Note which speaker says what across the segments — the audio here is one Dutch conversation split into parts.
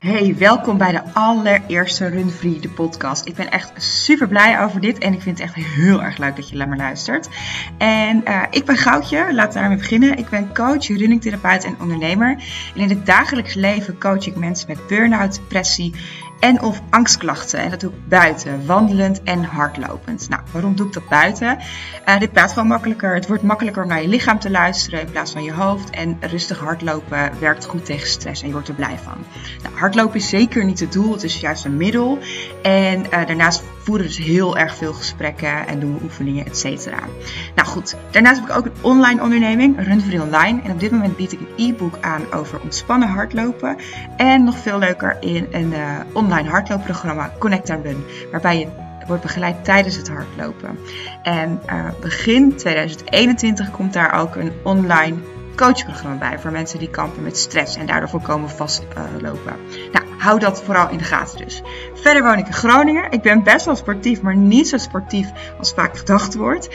Speaker 1: Hey, welkom bij de allereerste Run Free, de podcast. Ik ben echt super blij over dit en ik vind het echt heel erg leuk dat je naar me luistert. En uh, ik ben Goudje, laten we daarmee beginnen. Ik ben coach, runningtherapeut en ondernemer. En in het dagelijks leven coach ik mensen met burn-out, depressie en of angstklachten. En dat doe ik buiten, wandelend en hardlopend. Nou, waarom doe ik dat buiten? Uh, dit praat gewoon makkelijker. Het wordt makkelijker om naar je lichaam te luisteren in plaats van je hoofd. En rustig hardlopen werkt goed tegen stress en je wordt er blij van. Nou, hardlopen is zeker niet het doel, het is juist een middel. En uh, daarnaast voeren dus heel erg veel gesprekken en doen we oefeningen, et cetera. Nou goed, daarnaast heb ik ook een online onderneming, Run Free Online. En op dit moment bied ik een e-book aan over ontspannen hardlopen. En nog veel leuker in een uh, online hardloopprogramma Connect Run, waarbij je wordt begeleid tijdens het hardlopen. En uh, begin 2021 komt daar ook een online coachprogramma bij voor mensen die kampen met stress en daardoor voorkomen vastlopen. Nou, hou dat vooral in de gaten dus. Verder woon ik in Groningen. Ik ben best wel sportief, maar niet zo sportief als vaak gedacht wordt.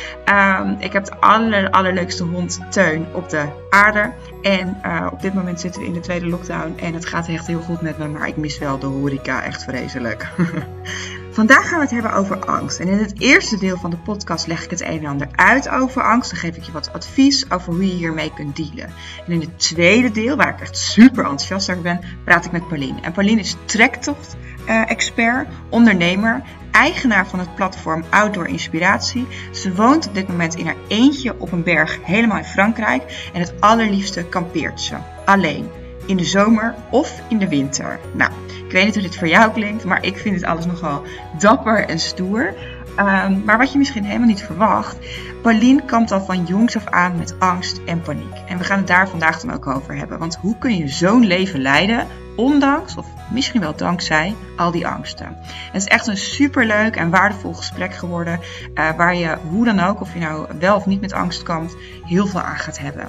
Speaker 1: Um, ik heb de aller, allerleukste hond Teun op de aarde. En uh, op dit moment zitten we in de tweede lockdown en het gaat echt heel goed met me, maar ik mis wel de horeca echt vreselijk. Vandaag gaan we het hebben over angst. En in het eerste deel van de podcast leg ik het een en ander uit over angst. Dan geef ik je wat advies over hoe je hiermee kunt dealen. En in het tweede deel, waar ik echt super enthousiast over ben, praat ik met Pauline. En Pauline is trektocht-expert, ondernemer, eigenaar van het platform Outdoor Inspiratie. Ze woont op dit moment in haar eentje op een berg helemaal in Frankrijk. En het allerliefste kampeert ze. Alleen. In de zomer of in de winter. Nou, ik weet niet hoe dit voor jou klinkt, maar ik vind het alles nogal dapper en stoer. Um, maar wat je misschien helemaal niet verwacht, Pauline kampt al van jongs af aan met angst en paniek. En we gaan het daar vandaag dan ook over hebben. Want hoe kun je zo'n leven leiden, ondanks of misschien wel dankzij al die angsten? Het is echt een superleuk en waardevol gesprek geworden, uh, waar je hoe dan ook, of je nou wel of niet met angst kampt, heel veel aan gaat hebben.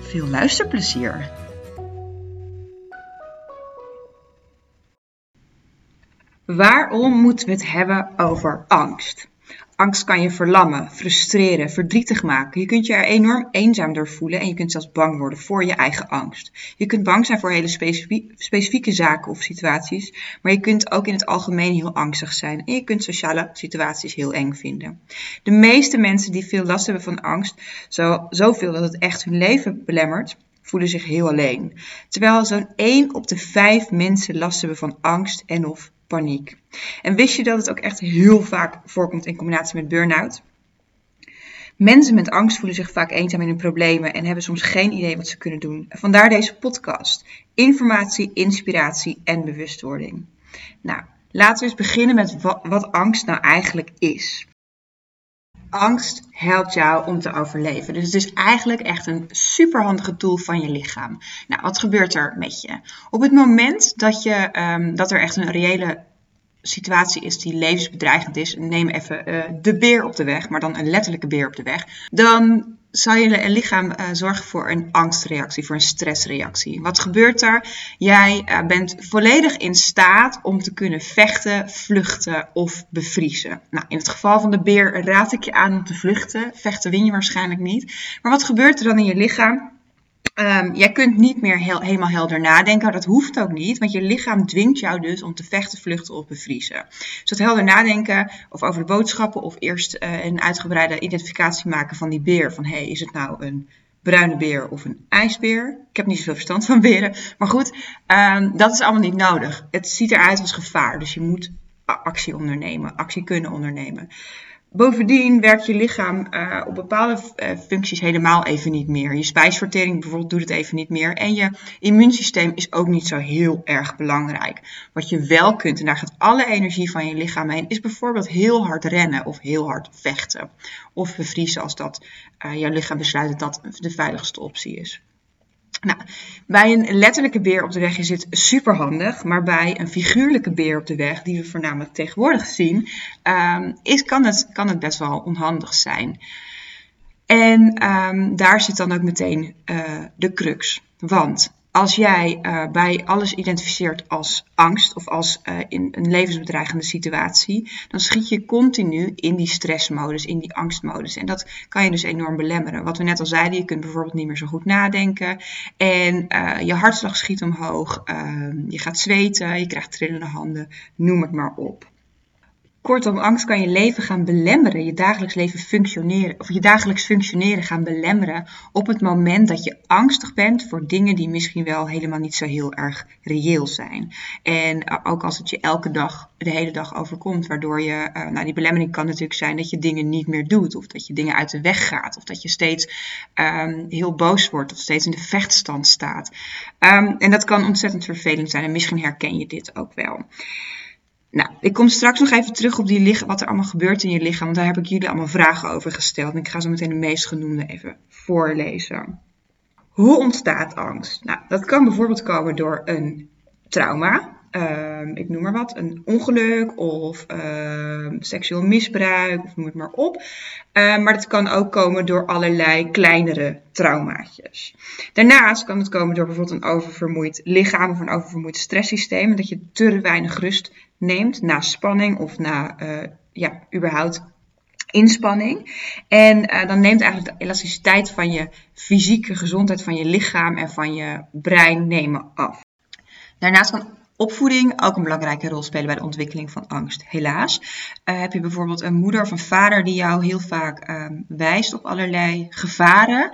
Speaker 1: Veel luisterplezier! Waarom moeten we het hebben over angst? Angst kan je verlammen, frustreren, verdrietig maken. Je kunt je er enorm eenzaam door voelen en je kunt zelfs bang worden voor je eigen angst. Je kunt bang zijn voor hele specifie specifieke zaken of situaties, maar je kunt ook in het algemeen heel angstig zijn en je kunt sociale situaties heel eng vinden. De meeste mensen die veel last hebben van angst, zo, zoveel dat het echt hun leven belemmert, voelen zich heel alleen. Terwijl zo'n 1 op de 5 mensen last hebben van angst en of paniek. En wist je dat het ook echt heel vaak voorkomt in combinatie met burn-out? Mensen met angst voelen zich vaak eenzaam in hun problemen en hebben soms geen idee wat ze kunnen doen. Vandaar deze podcast. Informatie, inspiratie en bewustwording. Nou, laten we eens beginnen met wat, wat angst nou eigenlijk is. Angst helpt jou om te overleven. Dus het is eigenlijk echt een superhandige tool van je lichaam. Nou, wat gebeurt er met je? Op het moment dat, je, um, dat er echt een reële situatie is die levensbedreigend is, neem even uh, de beer op de weg, maar dan een letterlijke beer op de weg, dan zal je lichaam uh, zorgen voor een angstreactie, voor een stressreactie. Wat gebeurt er? Jij uh, bent volledig in staat om te kunnen vechten, vluchten of bevriezen. Nou, in het geval van de beer raad ik je aan om te vluchten. Vechten win je waarschijnlijk niet. Maar wat gebeurt er dan in je lichaam? Um, jij kunt niet meer helemaal helder nadenken. Dat hoeft ook niet, want je lichaam dwingt jou dus om te vechten, vluchten of bevriezen. Dus dat helder nadenken of over de boodschappen of eerst uh, een uitgebreide identificatie maken van die beer. Van hé, hey, is het nou een bruine beer of een ijsbeer? Ik heb niet zoveel verstand van beren. Maar goed, um, dat is allemaal niet nodig. Het ziet eruit als gevaar, dus je moet actie ondernemen, actie kunnen ondernemen. Bovendien werkt je lichaam uh, op bepaalde uh, functies helemaal even niet meer. Je spijsvertering bijvoorbeeld doet het even niet meer. En je immuunsysteem is ook niet zo heel erg belangrijk. Wat je wel kunt, en daar gaat alle energie van je lichaam heen, is bijvoorbeeld heel hard rennen of heel hard vechten. Of bevriezen als dat uh, jouw lichaam besluit dat dat de veiligste optie is. Nou, bij een letterlijke beer op de weg is het super handig, maar bij een figuurlijke beer op de weg, die we voornamelijk tegenwoordig zien, um, is, kan, het, kan het best wel onhandig zijn. En um, daar zit dan ook meteen uh, de crux. Want als jij uh, bij alles identificeert als angst of als uh, in een levensbedreigende situatie, dan schiet je continu in die stressmodus, in die angstmodus. En dat kan je dus enorm belemmeren. Wat we net al zeiden, je kunt bijvoorbeeld niet meer zo goed nadenken en uh, je hartslag schiet omhoog, ehm, je gaat zweten, je krijgt trillende handen, noem het maar op. Kortom, angst kan je leven gaan belemmeren, je dagelijks leven functioneren, of je dagelijks functioneren gaan belemmeren op het moment dat je angstig bent voor dingen die misschien wel helemaal niet zo heel erg reëel zijn. En ook als het je elke dag, de hele dag overkomt, waardoor je, uh, nou die belemmering kan natuurlijk zijn dat je dingen niet meer doet, of dat je dingen uit de weg gaat, of dat je steeds um, heel boos wordt, of steeds in de vechtstand staat. Um, en dat kan ontzettend vervelend zijn en misschien herken je dit ook wel. Nou, ik kom straks nog even terug op die wat er allemaal gebeurt in je lichaam, want daar heb ik jullie allemaal vragen over gesteld. En ik ga zo meteen de meest genoemde even voorlezen. Hoe ontstaat angst? Nou, dat kan bijvoorbeeld komen door een trauma. Uh, ik noem maar wat, een ongeluk of uh, seksueel misbruik of noem het maar op. Uh, maar het kan ook komen door allerlei kleinere traumaatjes. Daarnaast kan het komen door bijvoorbeeld een oververmoeid lichaam of een oververmoeid stresssysteem. Dat je te weinig rust neemt na spanning of na uh, ja, überhaupt inspanning. En uh, dan neemt eigenlijk de elasticiteit van je fysieke gezondheid, van je lichaam en van je brein nemen af. Daarnaast kan opvoeding ook een belangrijke rol spelen bij de ontwikkeling van angst. Helaas uh, heb je bijvoorbeeld een moeder of een vader die jou heel vaak uh, wijst op allerlei gevaren.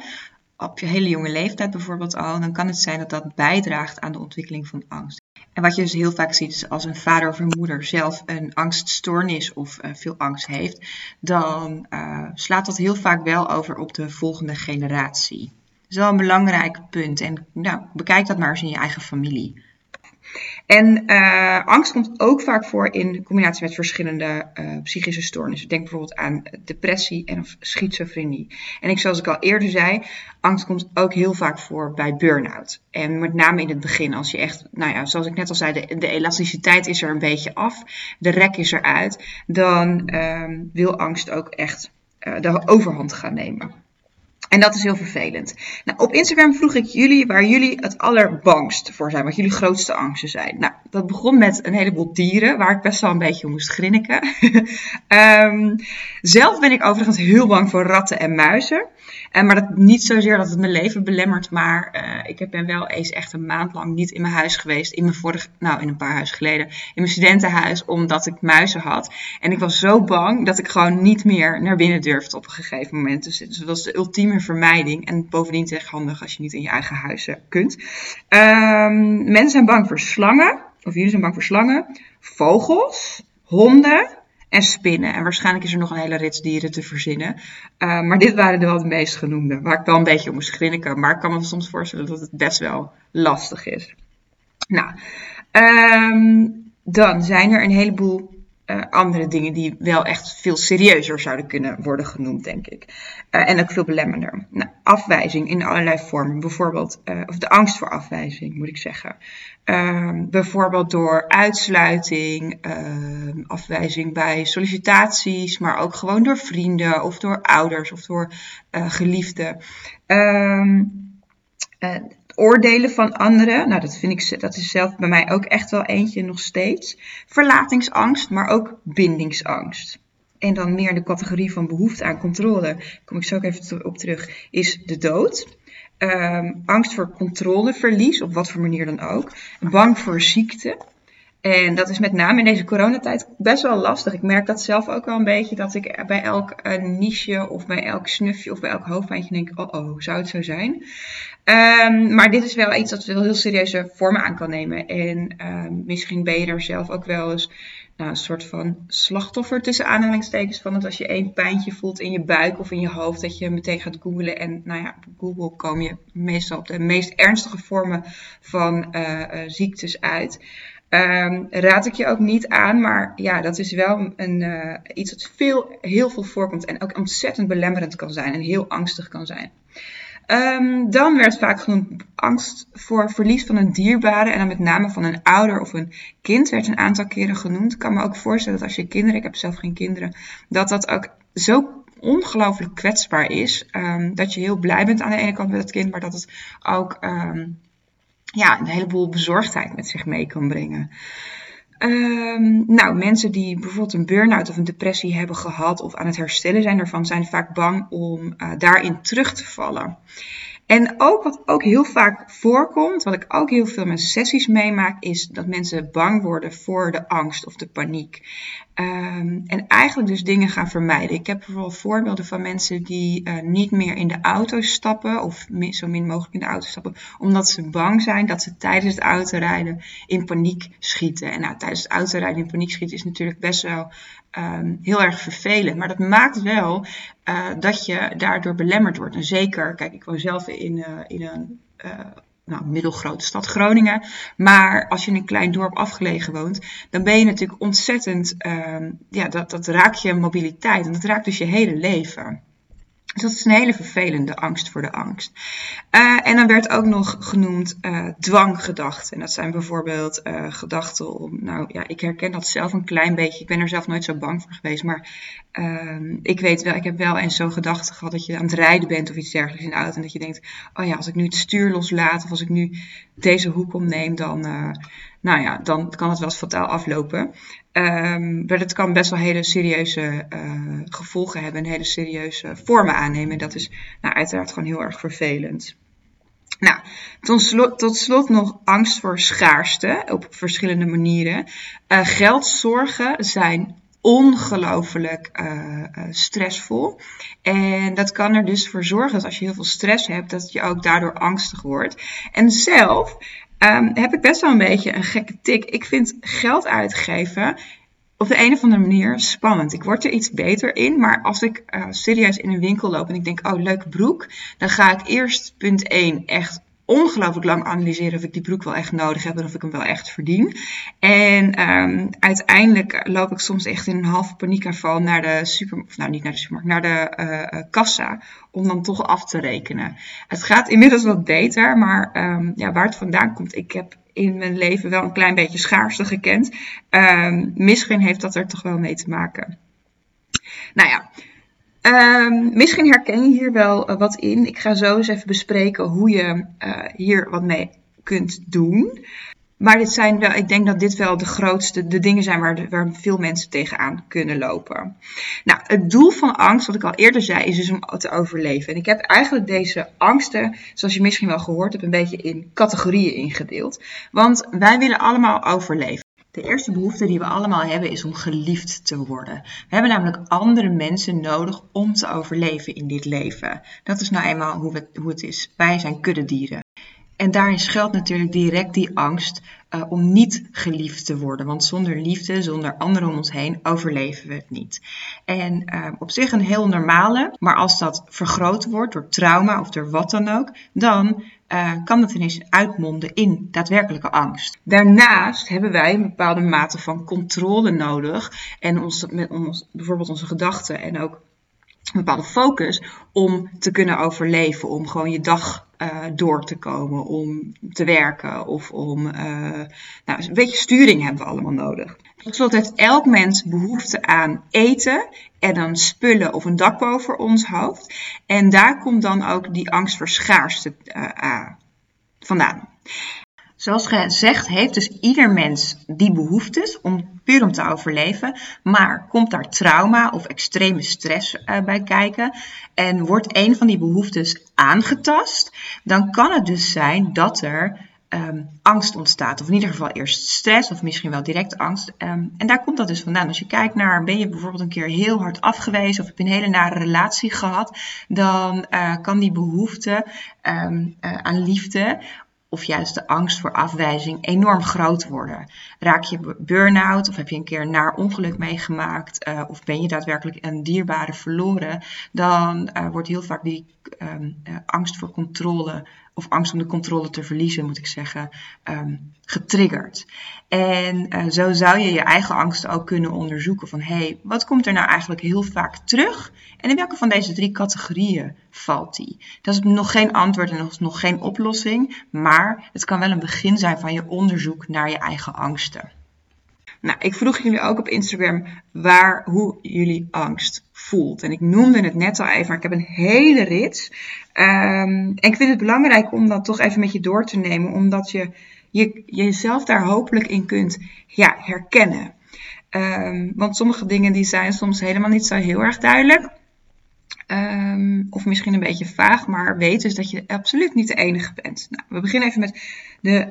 Speaker 1: Op je hele jonge leeftijd bijvoorbeeld al, dan kan het zijn dat dat bijdraagt aan de ontwikkeling van angst. En wat je dus heel vaak ziet, is als een vader of een moeder zelf een angststoornis of uh, veel angst heeft, dan uh, slaat dat heel vaak wel over op de volgende generatie. Dat is wel een belangrijk punt. En nou, bekijk dat maar eens in je eigen familie. En uh, angst komt ook vaak voor in combinatie met verschillende uh, psychische stoornissen. Denk bijvoorbeeld aan depressie en of schizofrenie. En ik, zoals ik al eerder zei, angst komt ook heel vaak voor bij burn-out. En met name in het begin, als je echt, nou ja, zoals ik net al zei, de, elasticiteit is er een beetje af, de rek is eruit, dan uh, wil angst ook echt uh, de overhand gaan nemen. En dat is heel vervelend. Nou, op Instagram vroeg ik jullie waar jullie het allerbangst voor zijn, wat jullie grootste angsten zijn. Nou, dat begon met een heleboel dieren, waar ik best wel een beetje moest grinniken. um, zelf ben ik overigens heel bang voor ratten en muizen. Uh, maar dat, niet zozeer dat het mijn leven belemmert, maar uh, ik ben wel eens echt een maand lang niet in mijn huis geweest. In mijn vorige, nou in een paar huis geleden, in mijn studentenhuis, omdat ik muizen had. En ik was zo bang dat ik gewoon niet meer naar binnen durfde op een gegeven moment. Dus het was de ultieme vermijding. En bovendien het handig als je niet in je eigen huis kunt. Um, mensen zijn bang voor slangen, of jullie zijn bang voor slangen, vogels, honden en spinnen. En waarschijnlijk is er nog een hele rits dieren te verzinnen. Uh, maar dit waren de wel de meest genoemde, waar ik wel een beetje om moest grinniken. Maar ik kan me soms voorstellen dat het best wel lastig is. Nou, um, dan zijn er een heleboel uh, andere dingen die wel echt veel serieuzer zouden kunnen worden genoemd, denk ik. Uh, en ook veel belemmerender. Nou, afwijzing in allerlei vormen. Bijvoorbeeld, uh, of de angst voor afwijzing, moet ik zeggen. Ehm, bijvoorbeeld door uitsluiting, ehm, afwijzing bij sollicitaties, maar ook gewoon door vrienden of door ouders of door geliefden. Ehm, oordelen van anderen. Nou, dat vind ik, dat is zelf bij mij ook echt wel eentje nog steeds. Verlatingsangst, maar ook bindingsangst. En dan meer in de categorie van behoefte aan controle, kom ik zo ook even op terug, is de dood. Um, angst voor controleverlies, op wat voor manier dan ook. Bang voor ziekte. En dat is met name in deze coronatijd best wel lastig. Ik merk dat zelf ook wel een beetje, dat ik bij elk uh, niche of bij elk snufje of bij elk hoofdpijntje denk, oh oh, zou het zo zijn? Um, maar dit is wel iets dat wel heel serieuze vormen aan kan nemen. En um, misschien ben je er zelf ook wel eens nou, een soort van slachtoffer tussen aanhalingstekens van dat als je één pijntje voelt in je buik of in je hoofd, dat je meteen gaat googlen. En nou ja, op Google kom je meestal op de meest ernstige vormen van uh, uh, ziektes uit. Um, raad ik je ook niet aan, maar ja, dat is wel een, uh, iets dat veel, heel veel voorkomt en ook ontzettend belemmerend kan zijn en heel angstig kan zijn. Um, dan werd vaak genoemd angst voor verlies van een dierbare en dan met name van een ouder of een kind werd een aantal keren genoemd. Ik kan me ook voorstellen dat als je kinderen, ik heb zelf geen kinderen, dat dat ook zo ongelooflijk kwetsbaar is. Um, dat je heel blij bent aan de ene kant met het kind, maar dat het ook ja, een heleboel bezorgdheid met zich mee kan brengen. Um, nou, mensen die bijvoorbeeld een burn-out of een depressie hebben gehad of aan het herstellen zijn ervan, zijn vaak bang om uh, daarin terug te vallen. En ook wat ook heel vaak voorkomt, wat ik ook heel veel met sessies meemaak, is dat mensen bang worden voor de angst of de paniek. Ehm, en eigenlijk dus dingen gaan vermijden. Ik heb bijvoorbeeld voorbeelden van mensen die uh, niet meer in de auto stappen, of zo min mogelijk in de auto stappen, omdat ze bang zijn dat ze tijdens het autorijden in paniek schieten. En nou, tijdens het autorijden in paniek schieten is natuurlijk best wel um, heel erg vervelend. Maar dat maakt wel uh, dat je daardoor belemmerd wordt. En zeker, kijk, ik woon zelf in, uh, in een uh, nou, middelgrote stad Groningen. Maar als je in een klein dorp afgelegen woont, dan ben je natuurlijk ontzettend, um, ja, dat, dat raakt je mobiliteit. En dat raakt dus je hele leven. Dus dat is een hele vervelende angst voor de angst. Uh, en dan werd ook nog genoemd uh, dwanggedachten. En dat zijn bijvoorbeeld uh, gedachten om, nou ja, ik herken dat zelf een klein beetje. Ik ben er zelf nooit zo bang voor geweest. Maar ehm, ik weet wel, ik heb wel eens zo'n gedachte gehad dat je aan het rijden bent of iets dergelijks in de auto. En dat je denkt, oh ja, als ik nu het stuur loslaat of als ik nu deze hoek omneem, dan, nou ja, dan kan het wel eens fataal aflopen. Um, maar dat kan best wel hele serieuze uh, gevolgen hebben en hele serieuze vormen aannemen. En dat is nou, uiteraard gewoon heel erg vervelend. Nou, tot slot, nog angst voor schaarste op verschillende manieren. Uh, geldzorgen zijn ongelooflijk uh, stressvol. En dat kan er dus voor zorgen dat als je heel veel stress hebt, dat je ook daardoor angstig wordt. En zelf um, heb ik best wel een beetje een gekke tik. Ik vind geld uitgeven op de een of andere manier spannend. Ik word er iets beter in, maar als ik uh, serieus in een winkel loop en ik denk, oh, leuke broek, dan ga ik eerst punt 1 echt ongelooflijk lang analyseren of ik die broek wel echt nodig heb en of ik hem wel echt verdien. En um, uiteindelijk loop ik soms echt in een halve paniekaanval naar de super, of nou niet naar de supermarkt, naar de uh, kassa om dan toch af te rekenen. Het gaat inmiddels wat beter, maar um, ja, waar het vandaan komt, ik heb in mijn leven wel een klein beetje schaarste gekend. Um, misschien heeft dat er toch wel mee te maken. Nou ja, Um, misschien herken je hier wel uh, wat in. Ik ga zo eens even bespreken hoe je uh, hier wat mee kunt doen. Maar dit zijn wel, ik denk dat dit wel de grootste, de dingen zijn waar, waar veel mensen tegenaan kunnen lopen. Nou, het doel van angst, wat ik al eerder zei, is dus om te overleven. En ik heb eigenlijk deze angsten, zoals je misschien wel gehoord hebt, een beetje in categorieën ingedeeld. Want wij willen allemaal overleven. De eerste behoefte die we allemaal hebben is om geliefd te worden. We hebben namelijk andere mensen nodig om te overleven in dit leven. Dat is nou eenmaal hoe, hoe het is. Wij zijn kuddedieren. En daarin schuilt natuurlijk direct die angst uh, om niet geliefd te worden. Want zonder liefde, zonder anderen om ons heen, overleven we het niet. En uh, op zich een heel normale, maar als dat vergroot wordt door trauma of door wat dan ook, dan uh, kan dat ineens uitmonden in daadwerkelijke angst. Daarnaast hebben wij een bepaalde mate van controle nodig en ons, met ons, bijvoorbeeld onze gedachten en ook een bepaalde focus om te kunnen overleven, om gewoon je dag uh, door te komen, om te werken of om. Uh, nou, een beetje sturing hebben we allemaal nodig. Tot slot heeft elk mens behoefte aan eten en aan spullen of een dak boven ons hoofd. En daar komt dan ook die angst voor schaarste uh, vandaan. Zoals gezegd heeft dus ieder mens die behoeftes om puur om te overleven, maar komt daar trauma of extreme stress uh, bij kijken en wordt een van die behoeftes aangetast, dan kan het dus zijn dat er um, angst ontstaat. Of in ieder geval eerst stress of misschien wel direct angst. Um, en daar komt dat dus vandaan. Als je kijkt naar, ben je bijvoorbeeld een keer heel hard afgewezen of heb je een hele nare relatie gehad, dan uh, kan die behoefte um, uh, aan liefde of juist de angst voor afwijzing enorm groot worden. Raak je burn-out of heb je een keer een naar ongeluk meegemaakt uh, of ben je daadwerkelijk een dierbare verloren, dan wordt heel vaak die angst voor controle of angst om de controle te verliezen, moet ik zeggen, um, getriggerd. En uh, zo zou je je eigen angsten ook kunnen onderzoeken van hé, hey, wat komt er nou eigenlijk heel vaak terug en in welke van deze drie categorieën valt die? Dat is nog geen antwoord en nog geen oplossing, maar het kan wel een begin zijn van je onderzoek naar je eigen angsten. Nou, ik vroeg jullie ook op Instagram waar, hoe jullie angst voelt. En ik noemde het net al even, maar ik heb een hele rits. Ehm, en ik vind het belangrijk om dat toch even met je door te nemen, omdat je, je jezelf daar hopelijk in kunt ja, herkennen. Ehm, want sommige dingen die zijn soms helemaal niet zo heel erg duidelijk. Um, of misschien een beetje vaag, maar weet dus dat je absoluut niet de enige bent. Nou, we beginnen even met de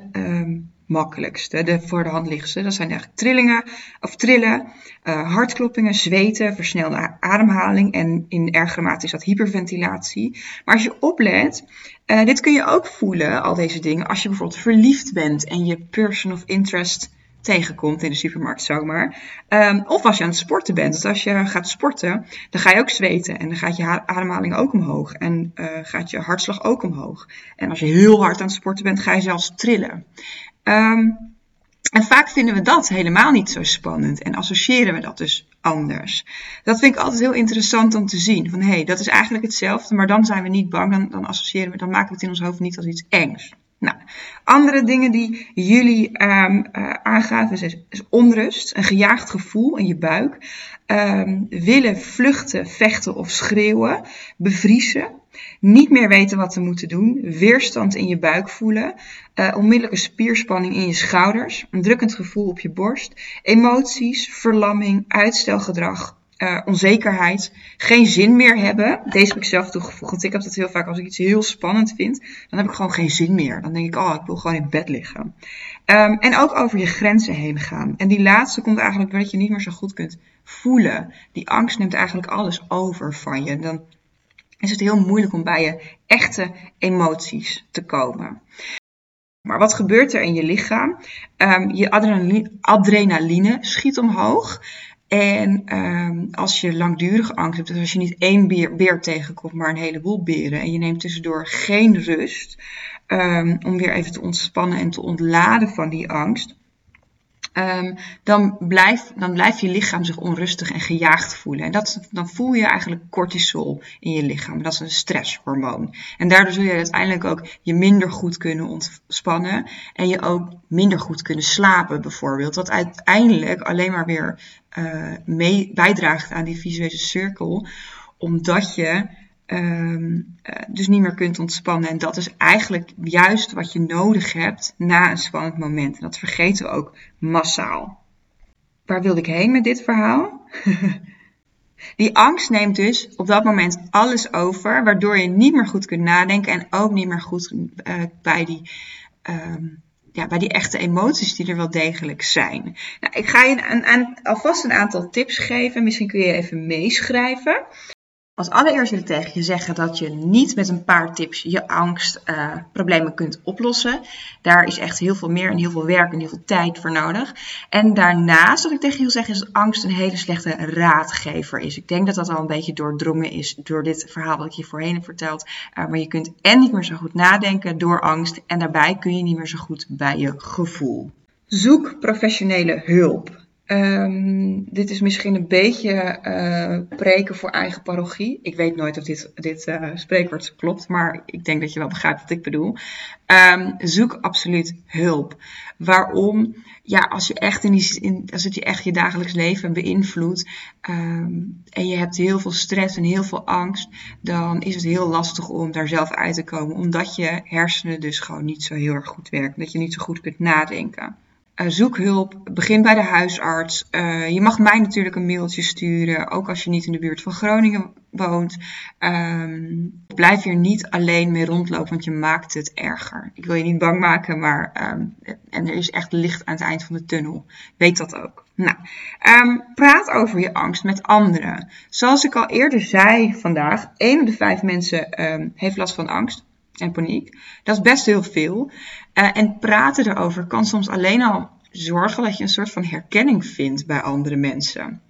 Speaker 1: makkelijkste, de voor de hand liggende. Dat zijn eigenlijk trillingen, of trillen, uh, hartkloppingen, zweten, versnelde ademhaling en in ergere mate is dat hyperventilatie. Maar als je oplet, uh, dit kun je ook voelen, al deze dingen, als je bijvoorbeeld verliefd bent en je person of interest tegenkomt in de supermarkt zomaar. Um, of als je aan het sporten bent. Dus als je gaat sporten, dan ga je ook zweten. En dan gaat je ademhaling ook omhoog. En uh, gaat je hartslag ook omhoog. En als je heel hard aan het sporten bent, ga je zelfs trillen. Um, en vaak vinden we dat helemaal niet zo spannend. En associëren we dat dus anders. Dat vind ik altijd heel interessant om te zien. Van hé, hey, dat is eigenlijk hetzelfde. Maar dan zijn we niet bang. Dan, dan associëren we, dan maken we het in ons hoofd niet als iets engs. Nou, andere dingen die jullie um, uh, aangaven is, onrust, een gejaagd gevoel in je buik, um, willen vluchten, vechten of schreeuwen, bevriezen, niet meer weten wat te moeten doen, weerstand in je buik voelen, uh, onmiddellijke spierspanning in je schouders, een drukkend gevoel op je borst, emoties, verlamming, uitstelgedrag, uh, onzekerheid, geen zin meer hebben. Deze heb ik zelf toegevoegd. Want ik heb dat heel vaak als ik iets heel spannend vind, dan heb ik gewoon geen zin meer. Dan denk ik, oh, ik wil gewoon in bed liggen. Um, en ook over je grenzen heen gaan. En die laatste komt eigenlijk doordat je niet meer zo goed kunt voelen. Die angst neemt eigenlijk alles over van je. Dan is het heel moeilijk om bij je echte emoties te komen. Maar wat gebeurt er in je lichaam? Um, je adrenaline, schiet omhoog. En um, als je langdurige angst hebt, dus als je niet één beer, tegenkomt, maar een heleboel beren, en je neemt tussendoor geen rust um, om weer even te ontspannen en te ontladen van die angst, um, dan, blijf, dan blijft je lichaam zich onrustig en gejaagd voelen. En dat, dan voel je eigenlijk cortisol in je lichaam. Dat is een stresshormoon. En daardoor zul je uiteindelijk ook je minder goed kunnen ontspannen. En je ook minder goed kunnen slapen bijvoorbeeld. Wat uiteindelijk alleen maar weer uh, bijdraagt aan die visuele cirkel. Omdat je um, dus niet meer kunt ontspannen. En dat is eigenlijk juist wat je nodig hebt na een spannend moment. En dat vergeten we ook massaal. Waar wilde ik heen met dit verhaal? Die angst neemt dus op dat moment alles over, waardoor je niet meer goed kunt nadenken en ook niet meer goed uh, bij, die, um, ja, bij die echte emoties die er wel degelijk zijn. Nou, ik ga je een, een, alvast een aantal tips geven. Misschien kun je even meeschrijven. Als allereerst wil ik tegen je zeggen dat je niet met een paar tips je angstproblemen uh, kunt oplossen. Daar is echt heel veel meer en heel veel werk en heel veel tijd voor nodig. En daarnaast, wat ik tegen je wil zeggen, is dat angst een hele slechte raadgever is. Ik denk dat dat al een beetje doordrongen is door dit verhaal wat ik je voorheen heb verteld. Uh, maar je kunt en niet meer zo goed nadenken door angst en daarbij kun je niet meer zo goed bij je gevoel. Zoek professionele hulp. Um, dit is misschien een beetje uh, preken voor eigen parochie. Ik weet nooit of dit, dit uh, spreekwoord klopt, maar ik denk dat je wel begrijpt wat ik bedoel. Um, zoek absoluut hulp. Waarom? Ja, als, je echt in in, als het je echt je dagelijks leven beïnvloedt um, en je hebt heel veel stress en heel veel angst, dan is het heel lastig om daar zelf uit te komen, omdat je hersenen dus gewoon niet zo heel erg goed werken, dat je niet zo goed kunt nadenken. Uh, zoek hulp, begin bij de huisarts. Uh, je mag mij natuurlijk een mailtje sturen, ook als je niet in de buurt van Groningen woont. Um, blijf hier niet alleen mee rondlopen, want je maakt het erger. Ik wil je niet bang maken, maar um, en er is echt licht aan het eind van de tunnel. Weet dat ook. Nou, um, praat over je angst met anderen. Zoals ik al eerder zei vandaag, 1 op de 5 mensen heeft last van angst en paniek. Dat is best heel veel. Uh, en praten erover kan soms alleen al zorgen dat je een soort van herkenning vindt bij andere mensen.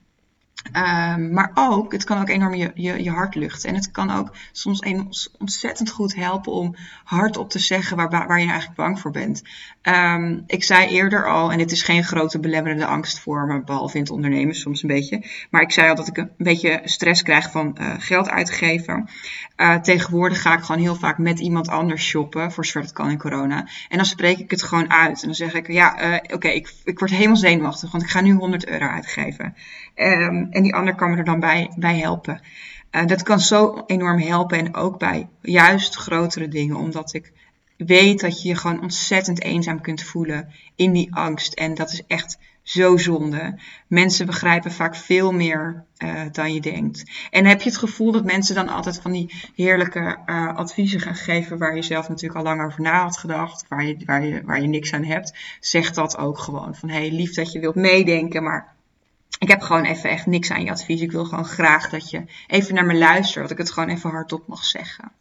Speaker 1: Um, maar ook, het kan ook enorm je, je, je hart luchten. En het kan ook soms een, ontzettend goed helpen om hardop te zeggen waar, waar je eigenlijk bang voor bent. Um, ik zei eerder al, en dit is geen grote belemmerende angst voor me, behalve in het ondernemen soms een beetje. Maar ik zei al dat ik een beetje stress krijg van uh, geld uitgeven. Uh, tegenwoordig ga ik gewoon heel vaak met iemand anders shoppen, voor zover het kan in corona. En dan spreek ik het gewoon uit. En dan zeg ik, ja, uh, oké, ik, ik word helemaal zenuwachtig, want ik ga nu 100 euro uitgeven. Um, en die ander kan me er dan bij, bij helpen. Uh, dat kan zo enorm helpen en ook bij juist grotere dingen, omdat ik weet dat je je gewoon ontzettend eenzaam kunt voelen in die angst. En dat is echt zo zonde. Mensen begrijpen vaak veel meer uh, dan je denkt. En heb je het gevoel dat mensen dan altijd van die heerlijke uh, adviezen gaan geven waar je zelf natuurlijk al lang over na had gedacht, waar je, waar je, waar je niks aan hebt, zeg dat ook gewoon. Van hey, lief dat je wilt meedenken, maar ik heb gewoon even echt niks aan je advies. Ik wil gewoon graag dat je even naar me luistert, dat ik het gewoon even hardop mag zeggen.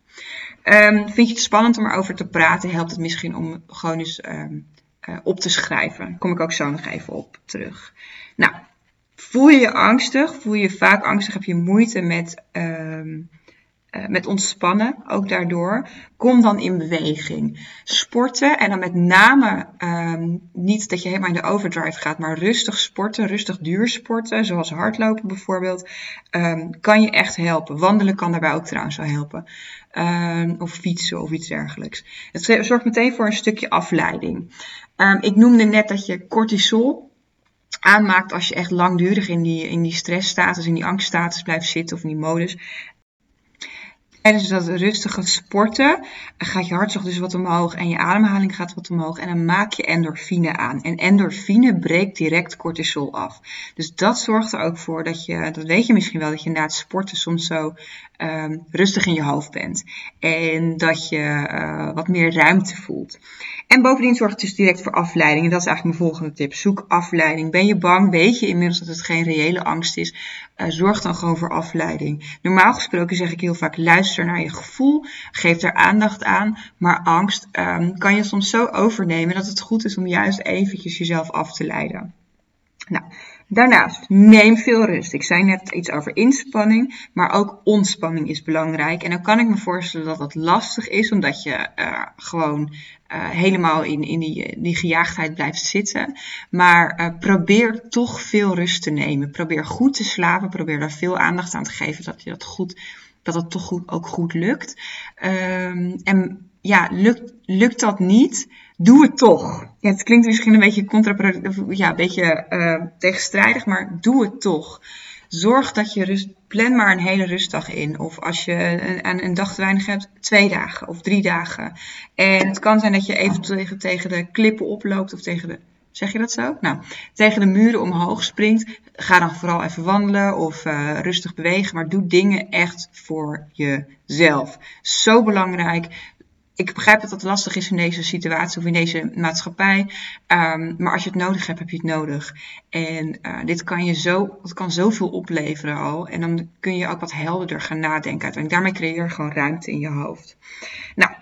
Speaker 1: Um, vind je het spannend om erover te praten? Helpt het misschien om gewoon eens um, uh, op te schrijven? Kom ik ook zo nog even op terug. Nou, voel je je angstig? Voel je je vaak angstig? Heb je moeite met um, uh, met ontspannen, ook daardoor. Kom dan in beweging. Sporten en dan met name um, niet dat je helemaal in de overdrive gaat, maar rustig sporten, rustig duursporten, zoals hardlopen bijvoorbeeld, um, kan je echt helpen. Wandelen kan daarbij ook trouwens wel helpen. Um, of fietsen of iets dergelijks. Het zorgt meteen voor een stukje afleiding. ik noemde net dat je cortisol aanmaakt als je echt langdurig in die, in die stressstatus, in die angststatus blijft zitten of in die modus. Tijdens dat rustige sporten gaat je hartslag dus wat omhoog en je ademhaling gaat wat omhoog. En dan maak je endorfine aan. En endorfine breekt direct cortisol af. Dus dat zorgt er ook voor dat je, dat weet je misschien wel, dat je na het sporten soms zo um, rustig in je hoofd bent. En dat je uh, wat meer ruimte voelt. En bovendien zorgt het dus direct voor afleiding. En dat is eigenlijk mijn volgende tip. Zoek afleiding. Ben je bang? Weet je inmiddels dat het geen reële angst is? Uh, zorg dan gewoon voor afleiding. Normaal gesproken zeg ik heel vaak: luister naar je gevoel. Geef er aandacht aan. Maar angst um, kan je soms zo overnemen dat het goed is om juist eventjes jezelf af te leiden. Nou, Daarnaast, neem veel rust. Ik zei net iets over inspanning, maar ook ontspanning is belangrijk. En dan kan ik me voorstellen dat dat lastig is, omdat je uh, gewoon uh, helemaal in, in die, die gejaagdheid blijft zitten. Maar uh, probeer toch veel rust te nemen. Probeer goed te slapen. Probeer daar veel aandacht aan te geven, dat je dat goed, dat het toch goed, ook goed lukt. Um, en ja, lukt, lukt dat niet? doe het toch. Ja, het klinkt misschien een beetje contraproductief, ja, een beetje tegenstrijdig, maar doe het toch. Zorg dat je rust, plan maar een hele rustdag in. Of als je een, een dag te weinig hebt, twee dagen of drie dagen. En het kan zijn dat je even tegen, de klippen oploopt of tegen de Zeg je dat zo? Nou, tegen de muren omhoog springt. Ga dan vooral even wandelen of uh, rustig bewegen. Maar doe dingen echt voor jezelf. Zo belangrijk ik begrijp dat dat lastig is in deze situatie of in deze maatschappij. Um, maar als je het nodig hebt, heb je het nodig. En uh, dit kan je zo, dat kan zoveel opleveren al. En dan kun je ook wat helderder gaan nadenken. En daarmee creëer je gewoon ruimte in je hoofd. Nou,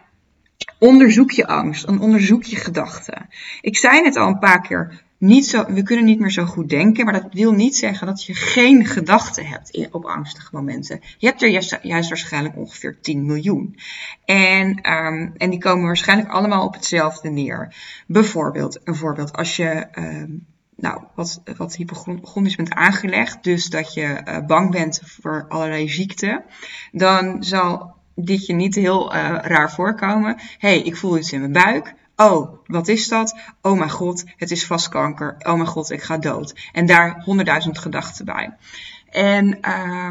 Speaker 1: onderzoek je angst en onderzoek je gedachten. Ik zei net al een paar keer, niet zo, we kunnen niet meer zo goed denken, maar dat wil niet zeggen dat je geen gedachten hebt op angstige momenten. Je hebt er juist, waarschijnlijk ongeveer 10 miljoen. En, um, en die komen waarschijnlijk allemaal op hetzelfde neer. Bijvoorbeeld, een voorbeeld, als je um, nou, wat, wat hypochondrisch bent aangelegd, dus dat je uh, bang bent voor allerlei ziekten, dan zal dit je niet heel uh, raar voorkomen. hey, ik voel iets in mijn buik. Oh, wat is dat? Oh mijn god, het is vast kanker. Oh mijn god, ik ga dood. En daar honderdduizend gedachten bij. En uh,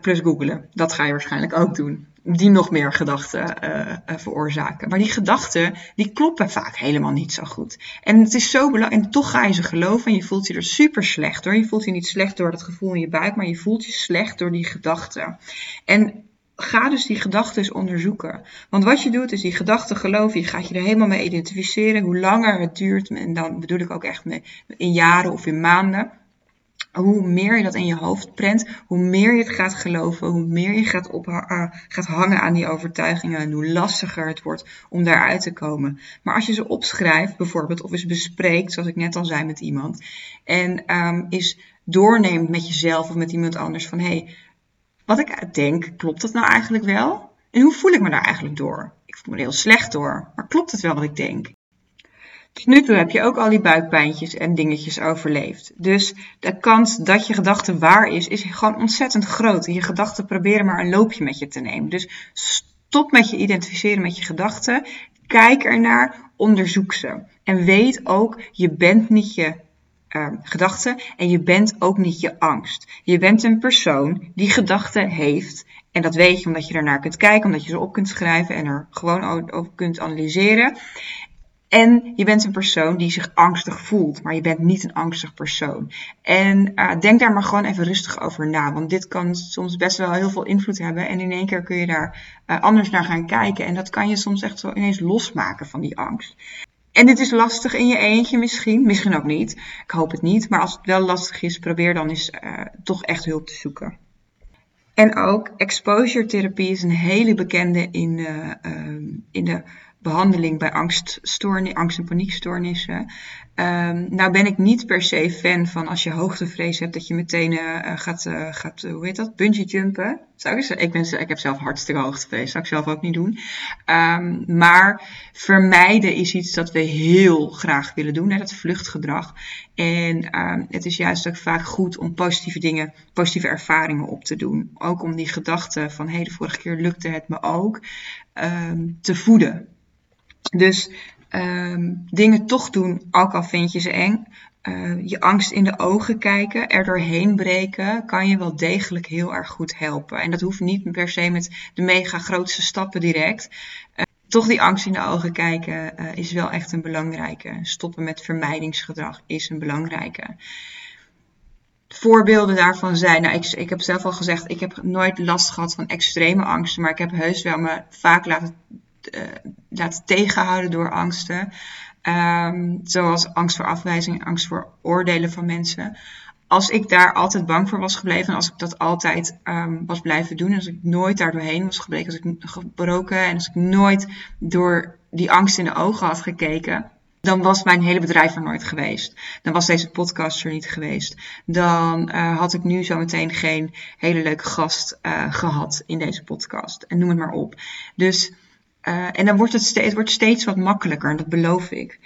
Speaker 1: plus googelen, dat ga je waarschijnlijk ook doen. Die nog meer gedachten uh, uh, veroorzaken. Maar die gedachten, die kloppen vaak helemaal niet zo goed. En het is zo belangrijk. En toch ga je ze geloven en je voelt je er super slecht door. Je voelt je niet slecht door dat gevoel in je buik, maar je voelt je slecht door die gedachten. En ga dus die gedachten onderzoeken. Want wat je doet is die gedachten geloven. Je gaat je er helemaal mee identificeren. Hoe langer het duurt, en dan bedoel ik ook echt in jaren of in maanden. Hoe meer je dat in je hoofd prent, hoe meer je het gaat geloven, hoe meer je gaat, op, uh, gaat hangen aan die overtuigingen en hoe lastiger het wordt om daaruit te komen. Maar als je ze opschrijft, bijvoorbeeld, of eens bespreekt, zoals ik net al zei met iemand, en um, is doorneemt met jezelf of met iemand anders van hé, hey, wat ik denk, klopt dat nou eigenlijk wel? En hoe voel ik me daar eigenlijk door? Ik voel me heel slecht door, maar klopt het wel wat ik denk? nu toe heb je ook al die buikpijntjes en dingetjes overleefd. Dus de kans dat je gedachte waar is, is gewoon ontzettend groot. Je gedachten proberen maar een loopje met je te nemen. Dus stop met je identificeren met je gedachten. Kijk ernaar, onderzoek ze. En weet ook, je bent niet je uh, gedachten en je bent ook niet je angst. Je bent een persoon die gedachten heeft. En dat weet je omdat je ernaar kunt kijken, omdat je ze op kunt schrijven en er gewoon over kunt analyseren. En je bent een persoon die zich angstig voelt, maar je bent niet een angstig persoon. En uh, denk daar maar gewoon even rustig over na, want dit kan soms best wel heel veel invloed hebben. En in één keer kun je daar uh, anders naar gaan kijken. En dat kan je soms echt zo ineens losmaken van die angst. En dit is lastig in je eentje misschien, misschien ook niet. Ik hoop het niet, maar als het wel lastig is, probeer dan eens uh, toch echt hulp te zoeken. En ook exposure therapie is een hele bekende in, uh, in de behandeling bij angst- en paniekstoornissen. Um, nou ben ik niet per se fan van als je hoogtevrees hebt dat je meteen uh, gaat, uh, gaat hoe heet dat, bungee jumpen. Zou ik, ik, ben, ik heb zelf hartstikke hoogtevrees, zou ik zelf ook niet doen. Um, maar vermijden is iets dat we heel graag willen doen, hè, dat vluchtgedrag. En um, het is juist ook vaak goed om positieve dingen, positieve ervaringen op te doen. Ook om die gedachte van hey, de vorige keer lukte het me ook, te voeden. Dus um, dingen toch doen, ook al vind je ze eng. Uh, je angst in de ogen kijken, er doorheen breken, kan je wel degelijk heel erg goed helpen. En dat hoeft niet per se met de mega grootste stappen direct. Uh, toch die angst in de ogen kijken uh, is wel echt een belangrijke. Stoppen met vermijdingsgedrag is een belangrijke. Voorbeelden daarvan zijn, nou, ik, ik heb zelf al gezegd, ik heb nooit last gehad van extreme angsten, maar ik heb heus wel me vaak laten uh, laten tegenhouden door angsten. Um, zoals angst voor afwijzing, angst voor oordelen van mensen. Als ik daar altijd bang voor was gebleven en als ik dat altijd um, was blijven doen, als ik nooit daar doorheen was gebleken, als ik gebroken en als ik nooit door die angst in de ogen had gekeken, dan was mijn hele bedrijf er nooit geweest. Dan was deze podcast er niet geweest. Dan uh, had ik nu zometeen geen hele leuke gast uh, gehad in deze podcast. En noem het maar op. Dus uh, en dan wordt het, steeds, wordt steeds wat makkelijker, dat beloof ik.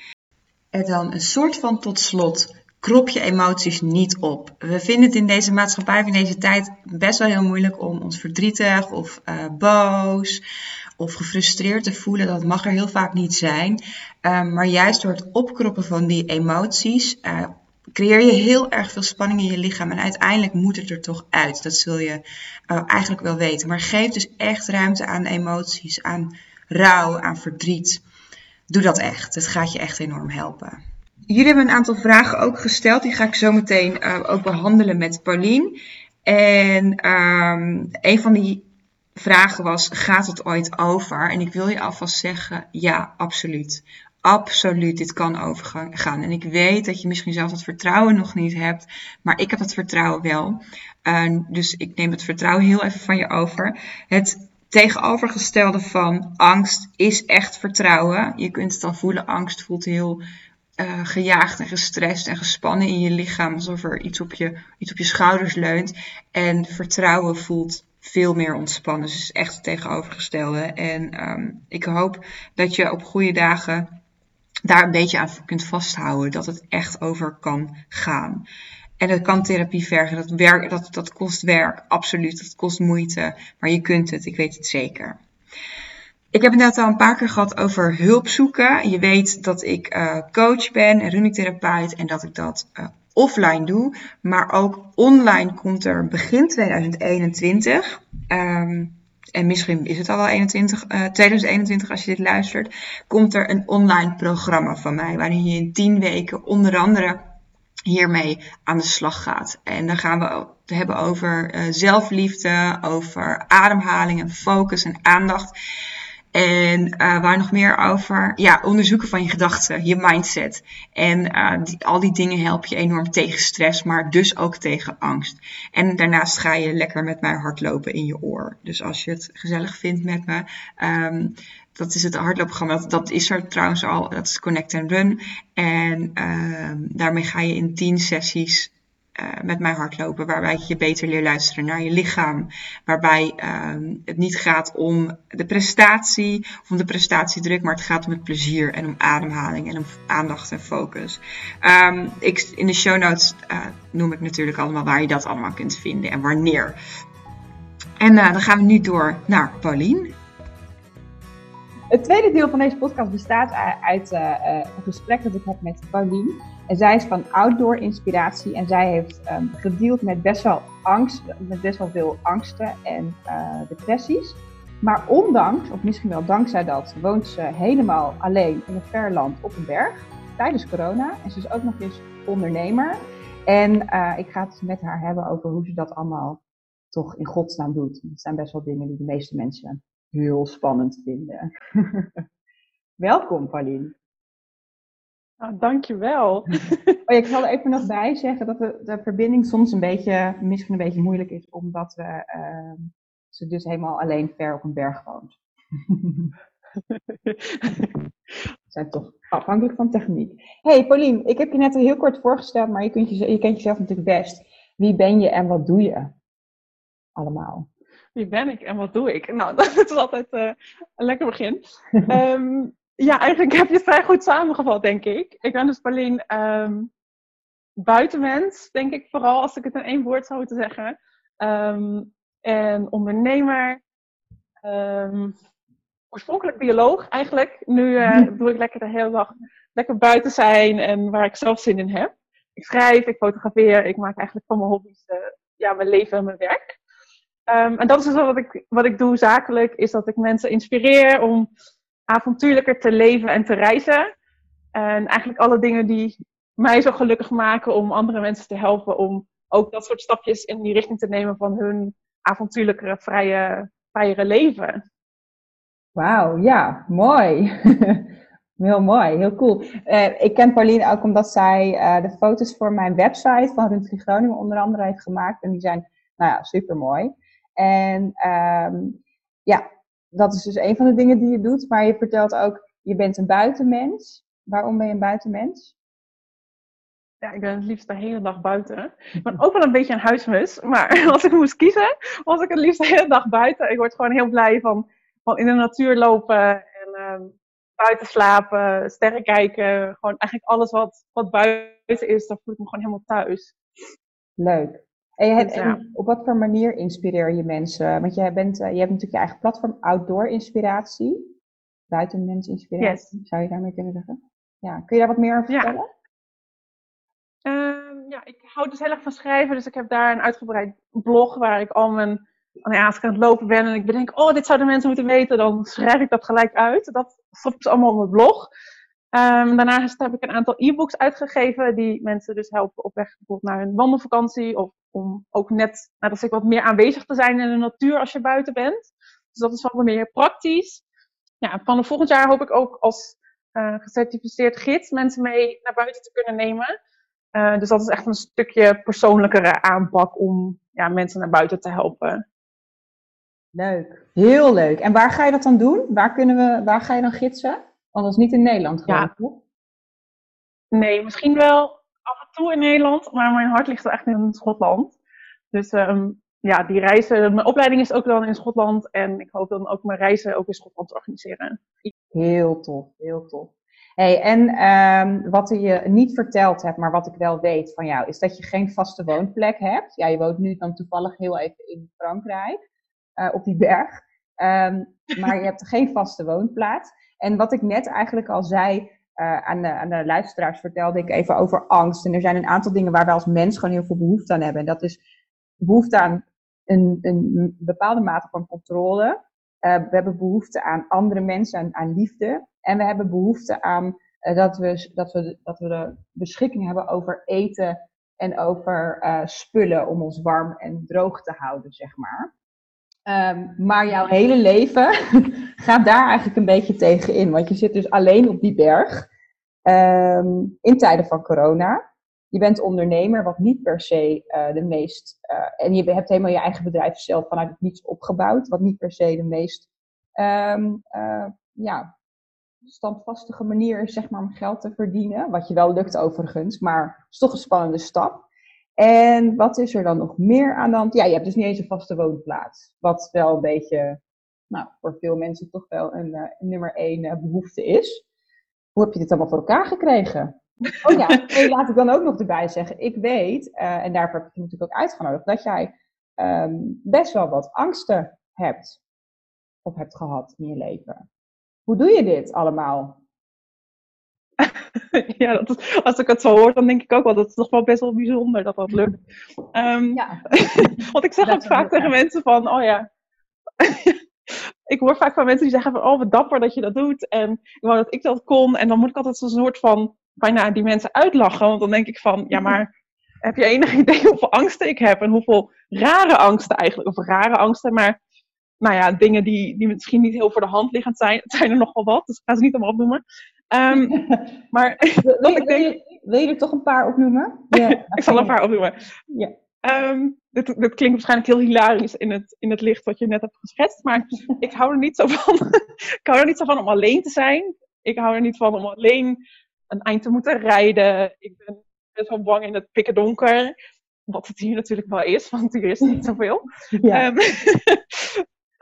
Speaker 1: En dan een soort van tot slot, krop je emoties niet op. We vinden het in deze maatschappij, in deze tijd, best wel heel moeilijk om ons verdrietig of uh, boos of gefrustreerd te voelen. Dat mag er heel vaak niet zijn. Uh, maar juist door het opkroppen van die emoties uh, creëer je heel erg veel spanning in je lichaam. En uiteindelijk moet het er toch uit. Dat zul je eigenlijk wel weten. Maar geef dus echt ruimte aan emoties, aan rouw, aan verdriet. Doe dat echt. Het gaat je echt enorm helpen. Jullie hebben een aantal vragen ook gesteld. Die ga ik zo meteen uh, ook behandelen met Paulien. En um, een van die vragen was: gaat het ooit over? En ik wil je alvast zeggen: ja, absoluut. Absoluut, dit kan overgaan. En ik weet dat je misschien zelf het vertrouwen nog niet hebt, maar ik heb het vertrouwen wel. Uh, dus ik neem het vertrouwen heel even van je over. Het tegenovergestelde van angst is echt vertrouwen. Je kunt het dan voelen. Angst voelt heel uh, gejaagd en gestrest en gespannen in je lichaam. Alsof er iets op je, iets op je schouders leunt. En vertrouwen voelt veel meer ontspannen. Dus echt het tegenovergestelde. En um, ik hoop dat je op goede dagen daar een beetje aan kunt vasthouden. Dat het echt over kan gaan. En dat kan therapie vergen. Dat, werk, dat, dat kost werk, absoluut. Dat kost moeite. Maar je kunt het, ik weet het zeker. Ik heb het net al een paar keer gehad over hulp zoeken. Je weet dat ik uh, coach ben en runingtherapeut en dat ik dat uh, offline doe. Maar ook online komt er begin 2021. Um, en misschien is het al wel 21, uh, 2021 als je dit luistert. Komt er een online programma van mij. Waarin je in 10 weken onder andere hiermee aan de slag gaat. En dan gaan we het hebben over uh, zelfliefde, over ademhaling en focus en aandacht. En uh, waar nog meer over? Ja, onderzoeken van je gedachten, je mindset. En die, al die dingen help je enorm tegen stress, maar dus ook tegen angst. En daarnaast ga je lekker met mij hardlopen in je oor. Dus als je het gezellig vindt met me, um, dat is het hardloopprogramma. Dat, dat is er trouwens al. Dat is Connect and Run. En uh, daarmee ga je in 10 sessies uh, met mij hardlopen, waarbij je beter leert luisteren naar je lichaam, waarbij uh, het niet gaat om de prestatie of om de prestatiedruk, maar het gaat om het plezier en om ademhaling en om aandacht en focus. Um, ik, in de show notes uh, noem ik natuurlijk allemaal waar je dat allemaal kunt vinden en wanneer. En uh, dan gaan we nu door naar Paulien.
Speaker 2: Het tweede deel van deze podcast bestaat uit uh, een gesprek dat ik heb met Paulien. En zij is van outdoor inspiratie en zij heeft um, gedeeld met best wel angst, met best wel veel angsten en uh, depressies. Maar ondanks, of misschien wel dankzij dat, woont ze helemaal alleen in een ver land op een berg tijdens corona. En ze is ook nog eens ondernemer. En ik ga het met haar hebben over hoe ze dat allemaal toch in godsnaam doet. Dat zijn best wel dingen die de meeste mensen heel spannend vinden. Welkom, Pauline.
Speaker 3: Nou, dankjewel.
Speaker 2: oh, ja, ik zal er even nog bij zeggen dat de, de, verbinding soms een beetje, misschien een beetje moeilijk is, omdat we, uh, ze dus helemaal alleen ver op een berg woont. we zijn toch afhankelijk van techniek. Hey Pauline, ik heb je net heel kort voorgesteld, maar je, kunt je, je kent jezelf natuurlijk best. Wie ben je en wat doe je allemaal?
Speaker 3: Wie ben ik en wat doe ik? Nou, dat is altijd uh, een lekker begin. um, ja, eigenlijk heb je het vrij goed samengevat, denk ik. Ik ben dus Pauline um, buitenmens, denk ik vooral, als ik het in één woord zou moeten zeggen. Um, en ondernemer. Um, oorspronkelijk bioloog eigenlijk. Nu uh, doe ik lekker de hele dag lekker buiten zijn en waar ik zelf zin in heb. Ik schrijf, ik fotografeer, ik maak eigenlijk van mijn hobby's uh, ja, mijn leven en mijn werk. Um, en dat is dus wat ik, wat ik doe zakelijk, is dat ik mensen inspireer om avontuurlijker te leven en te reizen. En eigenlijk alle dingen die mij zo gelukkig maken om andere mensen te helpen om ook dat soort stapjes in die richting te nemen van hun avontuurlijkere, vrije, vrijere leven.
Speaker 2: Wauw, ja, mooi. heel mooi, heel cool. Uh, ik ken Pauline ook omdat zij uh, de foto's voor mijn website van Rundvlieg Groningen onder andere heeft gemaakt. En die zijn, nou ja, super mooi. En um, ja, dat is dus een van de dingen die je doet. Maar je vertelt ook, je bent een buitenmens. Waarom ben je een buitenmens?
Speaker 3: Ja, ik ben het liefst de hele dag buiten. Ik ben ook wel een beetje een huismus. Maar als ik moest kiezen, was ik het liefst de hele dag buiten. Ik word gewoon heel blij van, van in de natuur lopen en um, buiten slapen, sterren kijken. Gewoon eigenlijk alles wat, wat buiten is, daar voel ik me gewoon helemaal thuis.
Speaker 2: Leuk. En, je hebt, en op wat voor manier inspireer je mensen? Want jij bent, uh, je hebt natuurlijk je eigen platform Outdoor Inspiratie. Buitenmens Inspiratie, yes. zou je daarmee kunnen zeggen? Ja, kun je daar wat meer over vertellen?
Speaker 3: Ja. Uh, ja, ik hou dus heel erg van schrijven. Dus ik heb daar een uitgebreid blog waar ik al mijn... Nou ja, als ik aan het lopen ben en ik bedenk, oh, dit zouden mensen moeten weten, dan schrijf ik dat gelijk uit. Dat stop ik allemaal op mijn blog. Um, daarnaast heb ik een aantal e-books uitgegeven die mensen dus helpen op weg bijvoorbeeld naar een wandelvakantie of om ook net, nou, dat ik wat meer aanwezig te zijn in de natuur als je buiten bent. Dus dat is wat meer praktisch. Ja, van volgend jaar hoop ik ook als uh, gecertificeerd gids mensen mee naar buiten te kunnen nemen. Uh, dus dat is echt een stukje persoonlijkere aanpak om ja, mensen naar buiten te helpen.
Speaker 2: Leuk, heel leuk. En waar ga je dat dan doen? Waar, kunnen we, waar ga je dan gidsen? Is niet in Nederland gewoon, ja.
Speaker 3: Nee, misschien wel af en toe in Nederland, maar mijn hart ligt echt in Schotland. Dus um, ja, die reizen, mijn opleiding is ook dan in Schotland en ik hoop dan ook mijn reizen ook in Schotland te organiseren.
Speaker 2: Heel tof, heel tof. Hey, en um, wat je niet verteld hebt, maar wat ik wel weet van jou, is dat je geen vaste woonplek hebt. Ja, je woont nu dan toevallig heel even in Frankrijk, uh, op die berg. Um, maar je hebt geen vaste woonplaats. En wat ik net eigenlijk al zei uh, aan, de, aan de luisteraars, vertelde ik even over angst. En er zijn een aantal dingen waar we als mens gewoon heel veel behoefte aan hebben. En dat is behoefte aan een, een bepaalde mate van controle. Uh, we hebben behoefte aan andere mensen, aan, aan liefde. En we hebben behoefte aan uh, dat, we, dat, we, dat we de beschikking hebben over eten en over spullen om ons warm en droog te houden, zeg maar. Um, maar jouw hele leven gaat daar eigenlijk een beetje tegen in. Want je zit dus alleen op die berg um, in tijden van corona. Je bent ondernemer, wat niet per se uh, de meest. Uh, en je hebt helemaal je eigen bedrijf zelf vanuit het niets opgebouwd, wat niet per se de meest um, uh, ja, standvastige manier is zeg maar, om geld te verdienen. Wat je wel lukt overigens, maar het is toch een spannende stap.
Speaker 1: En wat is er dan nog meer aan de hand? Ja, je hebt dus niet eens een vaste woonplaats. Wat wel een beetje, nou, voor veel mensen toch wel een, uh, nummer één uh, behoefte is. Hoe heb je dit allemaal voor elkaar gekregen? Oh ja, en laat ik dan ook nog erbij zeggen. Ik weet, uh, en daarvoor heb ik je natuurlijk ook uitgenodigd, dat jij um, best wel wat angsten hebt. Of hebt gehad in je leven. Hoe doe je dit allemaal?
Speaker 3: ja, dat is, als ik het zo hoor, dan denk ik ook wel, dat is toch wel best wel bijzonder dat dat lukt. Um, ja. want ik zeg ook vaak tegen mensen van, oh ja, ik hoor vaak van mensen die zeggen van, oh wat dapper dat je dat doet. En ik wou dat ik dat kon. En dan moet ik altijd zo'n soort van, bijna die mensen uitlachen. Want dan denk ik van, ja maar, heb je enig idee hoeveel angsten ik heb? En hoeveel rare angsten eigenlijk, of rare angsten, maar nou ja, dingen die, die misschien niet heel voor de hand liggend zijn. Het zijn er nog wel wat, dus ik ga ze niet allemaal opnoemen. Um, maar
Speaker 1: wil, je, ik denk... wil, je, er toch een paar opnoemen?
Speaker 3: Ja, ik zal een paar opnoemen. Ja. Um, dit, dit, klinkt waarschijnlijk heel hilarisch in het, in het licht wat je net hebt geschetst, maar ik hou er niet zo van. ik hou er niet zo van om alleen te zijn. Ik hou er niet van om alleen een eind te moeten rijden. Ik ben best wel bang in het pikken donker. Wat het hier natuurlijk wel is, want hier is niet zoveel. Ja. Um,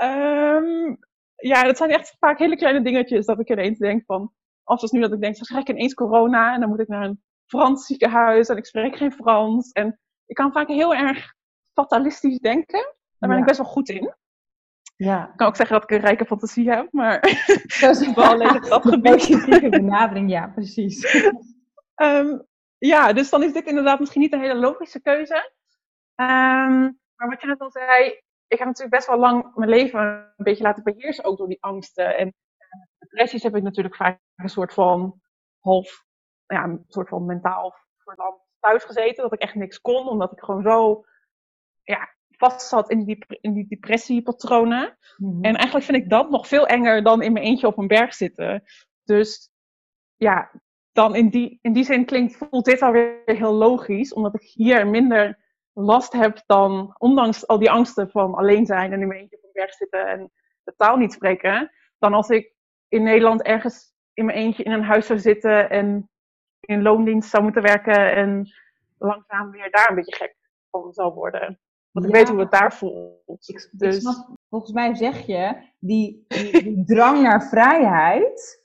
Speaker 3: um, ja, dat zijn echt vaak hele kleine dingetjes dat ik ineens denk van, of als nu dat ik denk, dan krijg ik ineens corona en dan moet ik naar een Frans ziekenhuis en ik spreek geen Frans. En ik kan vaak heel erg fatalistisch denken. Daar ben ik best wel goed in. Ja. Ik kan ook zeggen dat ik een rijke fantasie heb, maar dat is wel alleen op dat gebied.
Speaker 1: benadering, ja, precies.
Speaker 3: um, ja, dus dan is dit inderdaad misschien niet een hele logische keuze. Um, maar wat je net al zei, ik heb natuurlijk best wel lang mijn leven een beetje laten beheersen, ook door die angsten. En depressies heb ik natuurlijk vaak een soort van half, ja, een soort van mentaal verlamd thuis gezeten. Dat ik echt niks kon, omdat ik gewoon zo ja, vast zat in die, in die depressiepatronen. Mm En eigenlijk vind ik dat nog veel enger dan in mijn eentje op een berg zitten. Dus ja, dan in die, in die zin klinkt, voelt dit alweer heel logisch, omdat ik hier minder last heb dan, ondanks al die angsten van alleen zijn en in mijn eentje op een berg zitten en de taal niet spreken, dan als ik in Nederland ergens in mijn eentje in een huis zou zitten en in loondienst zou moeten werken en langzaam weer daar een beetje gek van zou worden. Want ik weet hoe het daar voelt. dus...
Speaker 1: volgens mij zeg je, die, die, drang naar vrijheid,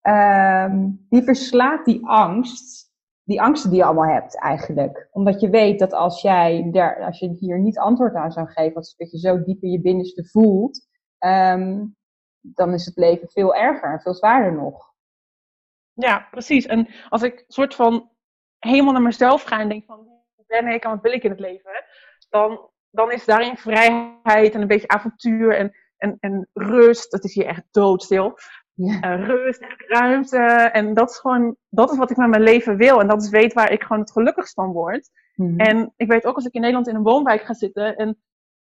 Speaker 1: ehm, die verslaat die angst, die angsten die je allemaal hebt eigenlijk. Omdat je weet dat als jij daar, als je hier niet antwoord aan zou geven, als dat je zo diep in je binnenste voelt, ehm, dan is het leven veel erger en veel zwaarder nog.
Speaker 3: Ja, precies. En als ik soort van helemaal naar mezelf ga en denk van wie ben ik en wat wil ik in het leven, dan, dan is daarin vrijheid en een beetje avontuur en, en, en rust. Het is hier echt doodstil. Ja. Uh, rust en ruimte. En dat is gewoon, dat is wat ik met mijn leven wil. En dat is weet waar ik gewoon het gelukkigst van word. Mhm. En ik weet ook als ik in Nederland in een woonwijk ga zitten en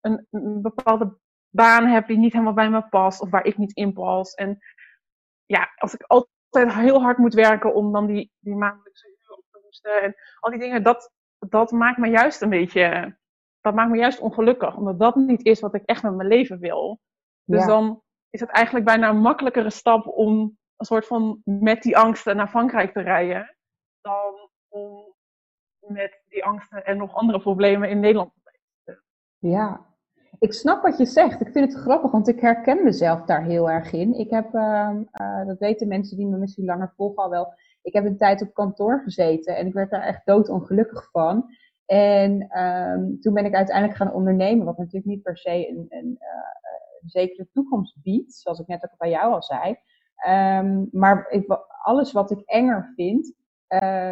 Speaker 3: een, een bepaalde baan heb die niet helemaal bij me past of waar ik niet in pas. En ja, als ik altijd heel hard moet werken om dan die, die maandelijkse huur op te hoesten en al die dingen, dat, dat maakt me juist een beetje, dat maakt me juist ongelukkig, omdat dat niet is wat ik echt met mijn leven wil. Dus dan is het eigenlijk bijna een makkelijkere stap om een soort van met die angsten naar Frankrijk te rijden, dan om met die angsten en nog andere problemen in Nederland te blijven.
Speaker 1: Ja, ik snap wat je zegt. Ik vind het grappig, want ik herken mezelf daar heel erg in. Ik heb, uh, uh, dat weten mensen die me misschien langer volgen al wel, ik heb een tijd op kantoor gezeten en ik werd daar echt doodongelukkig van. En um, toen ben ik uiteindelijk gaan ondernemen, wat natuurlijk niet per se een, een, uh, een zekere toekomst biedt, zoals ik net ook bij jou al zei. Um, maar ik, alles wat ik enger vind,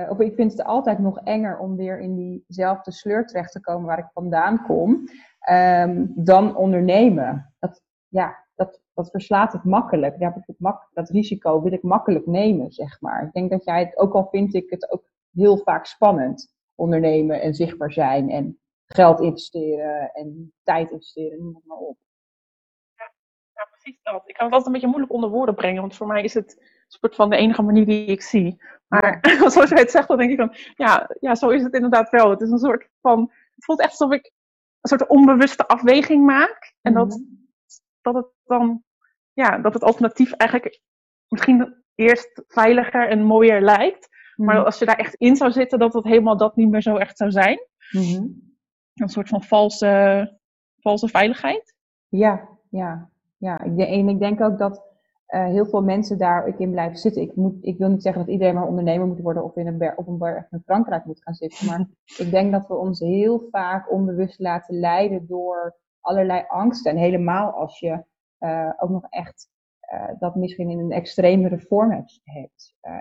Speaker 1: of ik vind het altijd nog enger om weer in diezelfde sleur terecht te komen waar ik vandaan kom um, dan ondernemen. Dat, ja, dat, dat verslaat het makkelijk. Ja, het mak dat risico wil ik makkelijk nemen, zeg maar. Ik denk dat jij het, ook al vind ik het ook heel vaak spannend, ondernemen en zichtbaar zijn en geld investeren en tijd investeren, noem maar op.
Speaker 3: Ja, precies dat. Ik kan het altijd een beetje moeilijk onder woorden brengen, want voor mij is het soort van de enige manier die ik zie. Maar zoals jij het zegt, dan denk ik van, ja, ja, zo is het inderdaad wel. Het is een soort van, het voelt echt alsof ik een soort onbewuste afweging maak. En dat, mhm. dat het dan, ja, dat het alternatief eigenlijk misschien eerst veiliger en mooier lijkt. Maar mhm. als je daar echt in zou zitten, dat het helemaal dat niet meer zo echt zou zijn.
Speaker 1: Mhm.
Speaker 3: Een soort van valse, valse veiligheid.
Speaker 1: Ja, ja, ja. En ik denk ook dat eh, heel veel mensen daar ook in blijven zitten. Ik, moet, ik wil niet zeggen dat iedereen maar ondernemer moet worden of in een op een berg in Frankrijk moet gaan zitten. Maar ik denk dat we ons heel vaak onbewust laten leiden door allerlei angsten. En helemaal als je eh, ook nog echt uh, dat misschien in een extremere vorm hebt.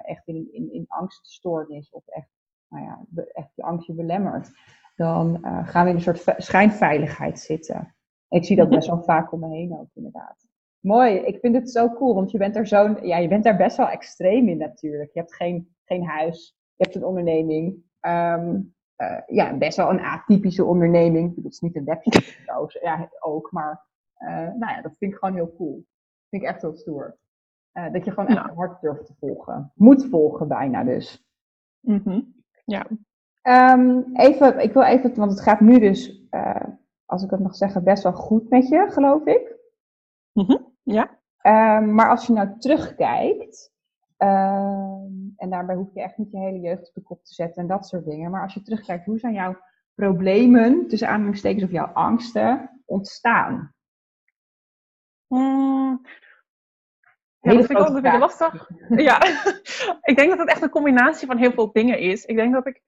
Speaker 1: echt in, in, in angststoornis of echt, nou ja, echt je angst je belemmert. Dan gaan we in een soort schijnveiligheid zitten. Ik zie dat best wel vaak om me heen ook, inderdaad. Mooi, ik vind het zo cool, want je bent er zo, ja, je bent daar best wel extreem in natuurlijk. Je hebt geen, geen huis, je hebt een onderneming. Um, uh, ja, best wel een atypische onderneming. Dat is niet een webshop trouwens, ja, ook, maar uh, nou ja, dat vind ik gewoon heel cool. Dat vind ik echt heel stoer. Uh, dat je gewoon echt hard durft te volgen. Moet volgen bijna dus.
Speaker 3: Mm -hmm. Ja.
Speaker 1: Um, even, ik wil even, want het gaat nu dus als ik het mag zeggen, best wel goed met je, geloof ik.
Speaker 3: Mm -hmm. Ja.
Speaker 1: Um, maar als je nou terugkijkt, um, en daarbij hoef je echt niet je hele jeugd op de kop te zetten en dat soort dingen. Maar als je terugkijkt, hoe zijn jouw problemen, tussen aanhalingstekens of jouw angsten, ontstaan?
Speaker 3: Mm. Ja, dat vind ik altijd weer lastig. Ja, ik denk dat het echt een combinatie van heel veel dingen is. Ik denk dat ik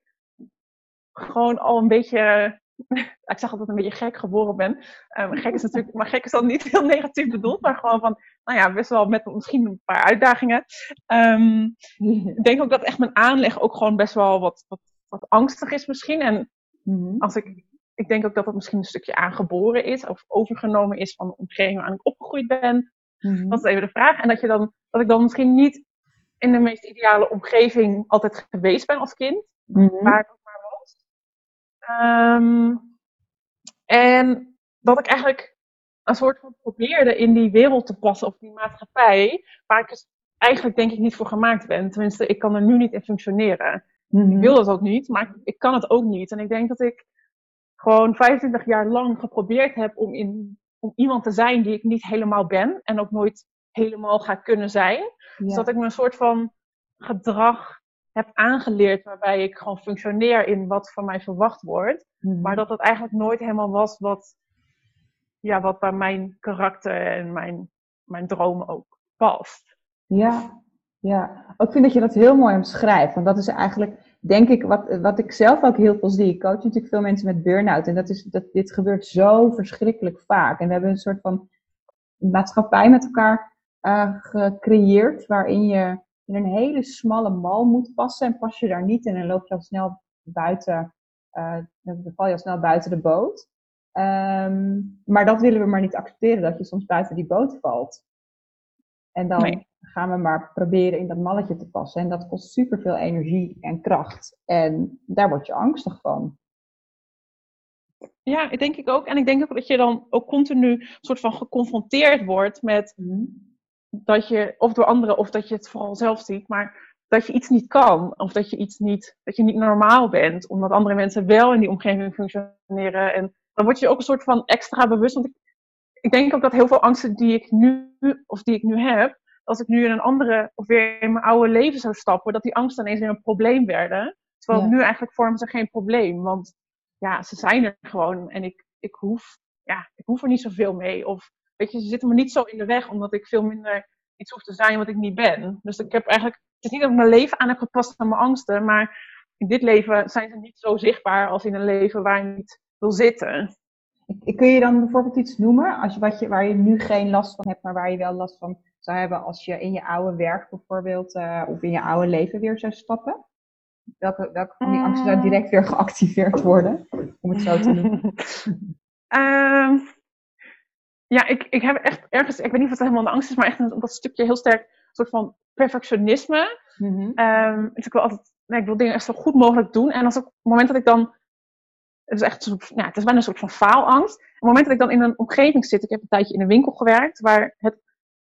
Speaker 3: gewoon al een beetje ik zeg altijd een beetje gek geboren ben. Um, gek is natuurlijk, maar gek is dan niet heel negatief bedoeld, maar gewoon van, nou ja, best wel met misschien een paar uitdagingen. Um, ik denk ook dat echt mijn aanleg ook gewoon best wel wat, wat, wat angstig is misschien. En als ik, ik denk ook dat dat misschien een stukje aangeboren is of overgenomen is van de omgeving waar ik opgegroeid ben. Dat is even de vraag. En dat, je dan, dat ik dan misschien niet in de meest ideale omgeving altijd geweest ben als kind. Waar ik Um, en dat ik eigenlijk een soort van probeerde in die wereld te passen of die maatschappij, waar ik dus eigenlijk denk ik niet voor gemaakt ben. Tenminste, ik kan er nu niet in functioneren. Mm -hmm. Ik wil dat ook niet, maar ik kan het ook niet. En ik denk dat ik gewoon 25 jaar lang geprobeerd heb om, in, om iemand te zijn die ik niet helemaal ben en ook nooit helemaal ga kunnen zijn. Ja. Dus dat ik me een soort van gedrag heb aangeleerd waarbij ik gewoon functioneer in wat van mij verwacht wordt. Mm. Maar dat dat eigenlijk nooit helemaal was wat, ja, wat bij mijn karakter en mijn, mijn dromen ook past.
Speaker 1: Ja, ja. Ik vind dat je dat heel mooi omschrijft. Want dat is eigenlijk, denk ik, wat, wat ik zelf ook heel veel zie. Ik coach natuurlijk veel mensen met burn-out. En dat is, dat, dit gebeurt zo verschrikkelijk vaak. En we hebben een soort van maatschappij met elkaar uh, gecreëerd. Waarin je in een hele smalle mal moet passen. En pas je daar niet in en loop je al snel buiten, uh, dan val je al snel buiten de boot. Um, maar dat willen we maar niet accepteren, dat je soms buiten die boot valt. En dan nee. gaan we maar proberen in dat malletje te passen. En dat kost superveel energie en kracht. En daar word je angstig van.
Speaker 3: Ja, ik denk ik ook. En ik denk ook dat je dan ook continu soort van geconfronteerd wordt met mm dat je, of door anderen, of dat je het vooral zelf ziet, maar dat je iets niet kan. Of dat je iets niet, dat je niet normaal bent. Omdat andere mensen wel in die omgeving functioneren. En dan word je ook een soort van extra bewust. Want ik, ik denk ook dat heel veel angsten die ik nu, of die ik nu heb, als ik nu in een andere, of weer in mijn oude leven zou stappen, dat die angsten ineens weer een probleem werden. Terwijl ja. nu eigenlijk vormen ze geen probleem. Want ja, ze zijn er gewoon. En ik, ik hoef, ja, ik hoef er niet zoveel mee. Of weet je, ze zitten me niet zo in de weg, omdat ik veel minder iets hoef te zijn wat ik niet ben. Dus ik heb eigenlijk, het is niet dat ik mijn leven aan heb gepast aan mijn angsten, maar in dit leven zijn ze niet zo zichtbaar als in een leven waar je niet wil zitten.
Speaker 1: Kun je dan bijvoorbeeld iets noemen, als je, wat je, waar je nu geen last van hebt, maar waar je wel last van zou hebben als je in je oude werk bijvoorbeeld, uh, of in je oude leven weer zou stappen? Welke, welke van die angsten zou direct weer geactiveerd worden, om het zo te noemen?
Speaker 3: um, ja, ik, ik heb echt ergens, ik weet niet of het helemaal een angst is, maar echt een, dat stukje heel sterk een soort van perfectionisme. Mm -hmm. um, dus ik wil altijd, nee, ik wil dingen echt zo goed mogelijk doen. En als op het moment dat ik dan, het is echt ja, het is bijna een soort van faalangst. Op het moment dat ik dan in een omgeving zit, ik heb een tijdje in een winkel gewerkt, waar het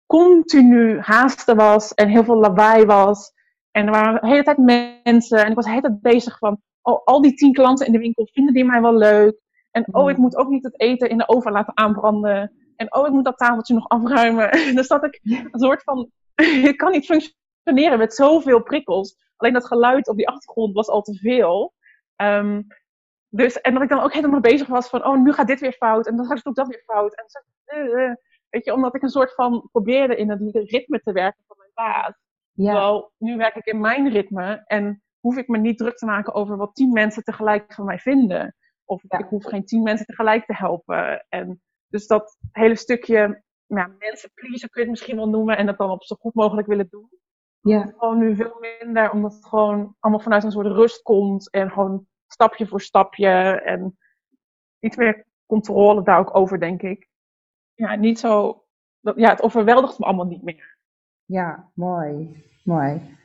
Speaker 3: continu haasten was en heel veel lawaai was. En er waren de hele tijd mensen en ik was de hele tijd bezig van, oh, al die tien klanten in de winkel vinden die mij wel leuk. En oh, ik moet ook niet het eten in de oven laten aanbranden. En oh, ik moet dat tafeltje nog afruimen. dus dat ik een soort van, ik kan niet functioneren met zoveel prikkels. Alleen dat geluid op die achtergrond was al te veel. Um, Dus, en dat ik dan ook helemaal bezig was van, oh, nu gaat dit weer fout. En dan doe ik dat weer fout. En zo, eh, eh. weet je, omdat ik een soort van probeerde in het ritme te werken van mijn baas.
Speaker 1: Ja,
Speaker 3: Terwijl nu werk ik in mijn ritme en hoef ik me niet druk te maken over wat tien mensen tegelijk van mij vinden. Of
Speaker 1: Ja.
Speaker 3: ik hoef geen tien mensen tegelijk te helpen. En dus dat hele stukje ja, mensen pleasen kun je het misschien wel noemen en dat dan op zo goed mogelijk willen doen.
Speaker 1: ja,
Speaker 3: Gewoon nu veel minder, omdat het gewoon allemaal vanuit een soort rust komt en gewoon stapje voor stapje en iets meer controle daar ook over, denk ik. Ja, niet zo, dat, ja, het overweldigt me allemaal niet meer.
Speaker 1: ja, mooi, mooi.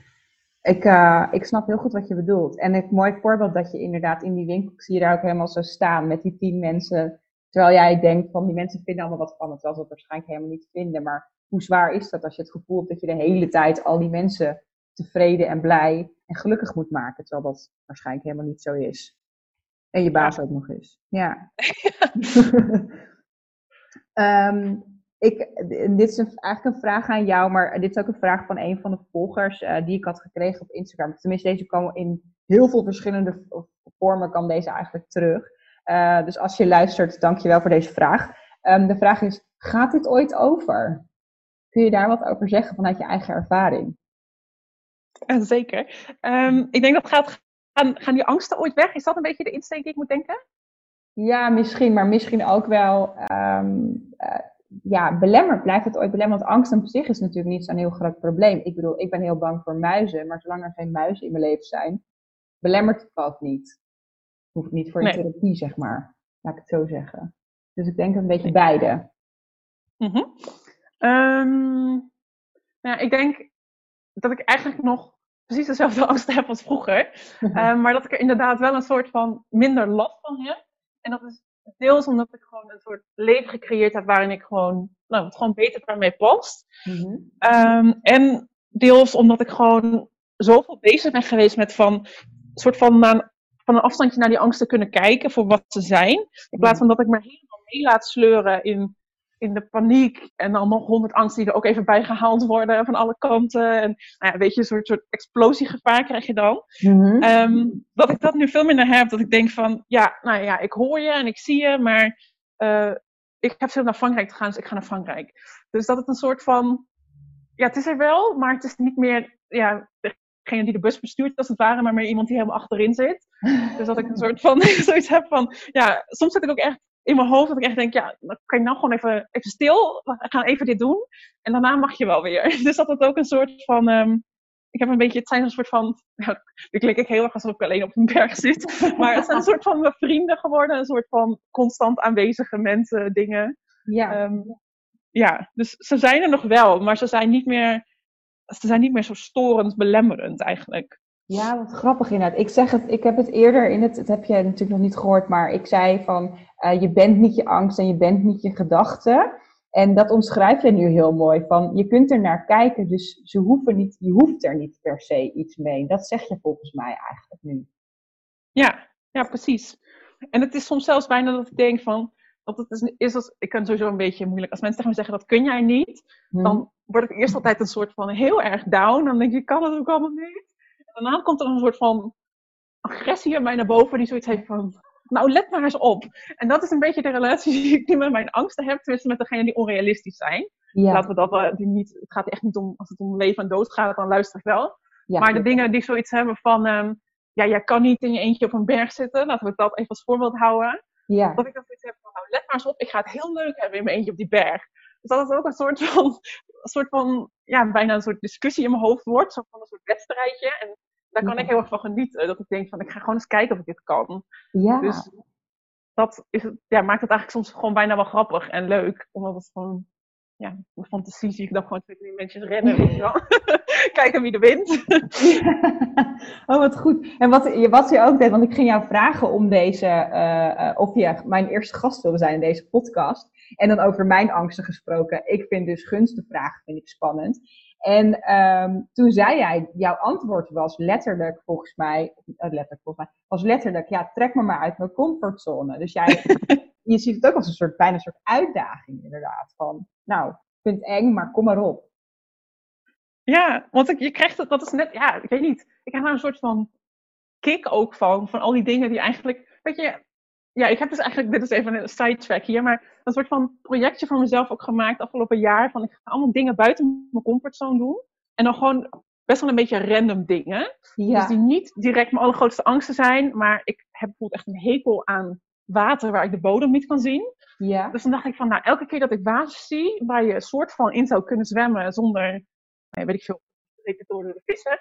Speaker 1: Ik, eh, ik snap heel goed wat je bedoelt. En een mooi voorbeeld dat je inderdaad in die winkel, zie je daar ook helemaal zo staan met die tien mensen. Terwijl jij denkt van die mensen vinden allemaal wat van het, terwijl ze het waarschijnlijk helemaal niet vinden. Maar hoe zwaar is dat als je het gevoel hebt dat je de hele tijd al die mensen tevreden en blij en gelukkig moet maken, terwijl dat waarschijnlijk helemaal niet zo is. En je baas ook nog eens. Ja. Ehm, ik, dit is een- eigenlijk een vraag aan jou, maar dit is ook een vraag van een van de volgers eh, die ik had gekregen op Instagram. Tenminste, deze kwam in heel veel verschillende vormen kwam deze eigenlijk terug. Eh, dus als je luistert, dank je wel voor deze vraag. Ehm, de vraag is, gaat dit ooit over? Kun je daar wat over zeggen vanuit je eigen ervaring?
Speaker 3: Zeker. Ehm, ik denk dat gaat, gaan, gaan die angsten ooit weg? Is dat een beetje de insteek die ik moet denken?
Speaker 1: Ja, misschien, maar misschien ook wel, eh, ja, belemmerd. Blijft het ooit belemmerd? Want angst op zich is natuurlijk niet zo'n heel groot probleem. Ik bedoel, ik ben heel bang voor muizen, maar zolang er geen muizen in mijn leven zijn, belemmert het ook niet. Hoef ik niet voor een
Speaker 3: Nee.
Speaker 1: therapie, zeg maar. Laat ik het zo zeggen. Dus ik denk een beetje beide.
Speaker 3: Mhm. Ehm, ja, ik denk dat ik eigenlijk nog precies dezelfde angst heb als vroeger. Ehm, maar dat ik er inderdaad wel een soort van minder last van heb. En dat is deels omdat ik gewoon een soort leven gecreëerd heb waarin ik gewoon, nou, het gewoon beter bij mij past.
Speaker 1: Mhm.
Speaker 3: Ehm, en deels omdat ik gewoon zoveel bezig ben geweest met van, soort van, naar- van een afstandje naar die angsten kunnen kijken voor wat ze zijn. In plaats van dat ik me helemaal mee laat sleuren in, in de paniek. En dan nog honderd angsten die er ook even bij gehaald worden van alle kanten. En nou ja, weet je, een soort, soort explosiegevaar krijg je dan. Ehm, dat ik dat nu veel minder heb. Dat ik denk van, ja, nou ja, ik hoor je en ik zie je, maar eh, ik heb zin om naar Frankrijk te gaan, dus ik ga naar Frankrijk. Dus dat het een soort van, ja, het is er wel, maar het is niet meer, ja, degene die de bus bestuurt als het ware, maar meer iemand die helemaal achterin zit. Dus dat ik een soort van, zoiets heb van, ja, soms zit ik ook echt in mijn hoofd dat ik echt denk, ja, dan kan je nou gewoon even, even stil, we gaan even dit doen. En daarna mag je wel weer. Dus dat het ook een soort van, ehm, ik heb een beetje, het zijn een soort van, ja, nu klink ik heel erg alsof ik alleen op een berg zit. Maar het zijn een soort van mijn vrienden geworden, een soort van constant aanwezige mensen, dingen.
Speaker 1: Ja.
Speaker 3: Ehm, ja, dus ze zijn er nog wel, maar ze zijn niet meer, ze zijn niet meer zo storend, belemmerend eigenlijk.
Speaker 1: Ja, wat grappig inderdaad. Ik zeg het, ik heb het eerder in het, het heb je natuurlijk nog niet gehoord, maar ik zei van, eh, je bent niet je angst en je bent niet je gedachten. En dat omschrijf je nu heel mooi, van je kunt er naar kijken, dus ze hoeven niet, je hoeft er niet per se iets mee. Dat zeg je volgens mij eigenlijk nu.
Speaker 3: Ja, ja, precies. En het is soms zelfs bijna dat ik denk van, want het is, is als, ik kan sowieso een beetje moeilijk, als mensen tegen me zeggen dat kun jij niet,
Speaker 1: Hm.
Speaker 3: dan word ik eerst altijd een soort van heel erg down. Dan denk ik, ik kan het ook allemaal niet. En daarna komt er een soort van agressie in mij naar boven die zoiets heeft van, nou let maar eens op. En dat is een beetje de relatie die ik nu met mijn angsten heb, tenminste met degenen die onrealistisch zijn.
Speaker 1: ja,
Speaker 3: Laten we dat wel, die niet, het gaat echt niet om, als het om leven en dood gaat, dan luister ik wel.
Speaker 1: ja,
Speaker 3: maar de dingen die zoiets hebben van, ehm, ja, jij kan niet in je eentje op een berg zitten, laten we dat even als voorbeeld houden.
Speaker 1: ja,
Speaker 3: Dat ik dan zoiets heb van, nou let maar eens op, ik ga het heel leuk hebben in mijn eentje op die berg. Dus dat het ook een soort van, een soort van, ja, bijna een soort discussie in mijn hoofd wordt, zo van een soort wedstrijdje. En daar kan
Speaker 1: Ja.
Speaker 3: ik heel erg van genieten, dat ik denk van, ik ga gewoon eens kijken of ik dit kan.
Speaker 1: ja.
Speaker 3: Dus dat is ja, maakt het eigenlijk soms gewoon bijna wel grappig en leuk, omdat het gewoon, ja, de fantasie zie ik dan gewoon twee drie mensen rennen, weet je wel. Kijken wie er wint.
Speaker 1: oh, wat goed. En wat, je- wat je ook deed, want ik ging jou vragen om deze, eh, eh, of je mijn eerste gast wilde zijn in deze podcast. En dan over mijn angsten gesproken. Ik vind dus gunstenvragen vind ik spannend. En ehm, toen zei jij, jouw antwoord was letterlijk volgens mij, eh, letterlijk volgens mij, was letterlijk, ja, trek me maar uit mijn comfortzone. Dus jij, je ziet het ook als een soort, bijna een soort uitdaging inderdaad. Van, nou, ik vind het eng, maar kom maar op.
Speaker 3: Ja, want ik, je krijgt het, dat is net, ja, ik weet niet. Ik heb daar een soort van kick ook van, van al die dingen die eigenlijk, weet je, ja, ik heb dus eigenlijk, dit is even een sidetrack hier, maar een soort van projectje voor mezelf ook gemaakt afgelopen jaar. Van ik ga allemaal dingen buiten mijn comfortzone doen. En dan gewoon best wel een beetje random dingen.
Speaker 1: Ja.
Speaker 3: Dus die niet direct mijn allergrootste angsten zijn. Maar ik heb bijvoorbeeld echt een hekel aan water waar ik de bodem niet kan zien.
Speaker 1: ja.
Speaker 3: Dus dan dacht ik van, nou, elke keer dat ik water zie waar je een soort van in zou kunnen zwemmen zonder, nee, weet ik veel, door de vissen.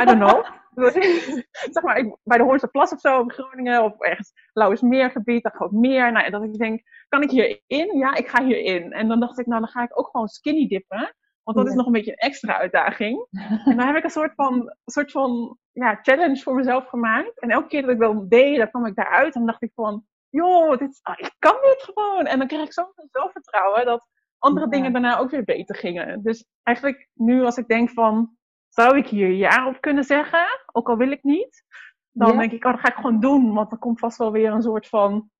Speaker 3: I don't know. Zeg maar, ik, bij de Hoornse Plas of zo in Groningen of ergens Lauwersmeergebied, dan groot meer. Nou, dat ik denk, kan ik hierin? Ja, ik ga hierin. En dan dacht ik, nou, dan ga ik ook gewoon skinny dippen. Want dat is nog een beetje een extra uitdaging. En dan heb ik een soort van, een soort van ja, challenge voor mezelf gemaakt. En elke keer dat ik wel deed, dan kwam ik daaruit. En dan dacht ik van, joh, dit, ah, ik kan dit gewoon. En dan kreeg ik zoveel zelfvertrouwen dat andere
Speaker 1: Ja.
Speaker 3: dingen daarna ook weer beter gingen. Dus eigenlijk nu als ik denk van, zou ik hier ja op kunnen zeggen? Ook al wil ik niet. Dan
Speaker 1: Ja.
Speaker 3: denk ik, oh, dat ga ik gewoon doen. Want er komt vast wel weer een soort van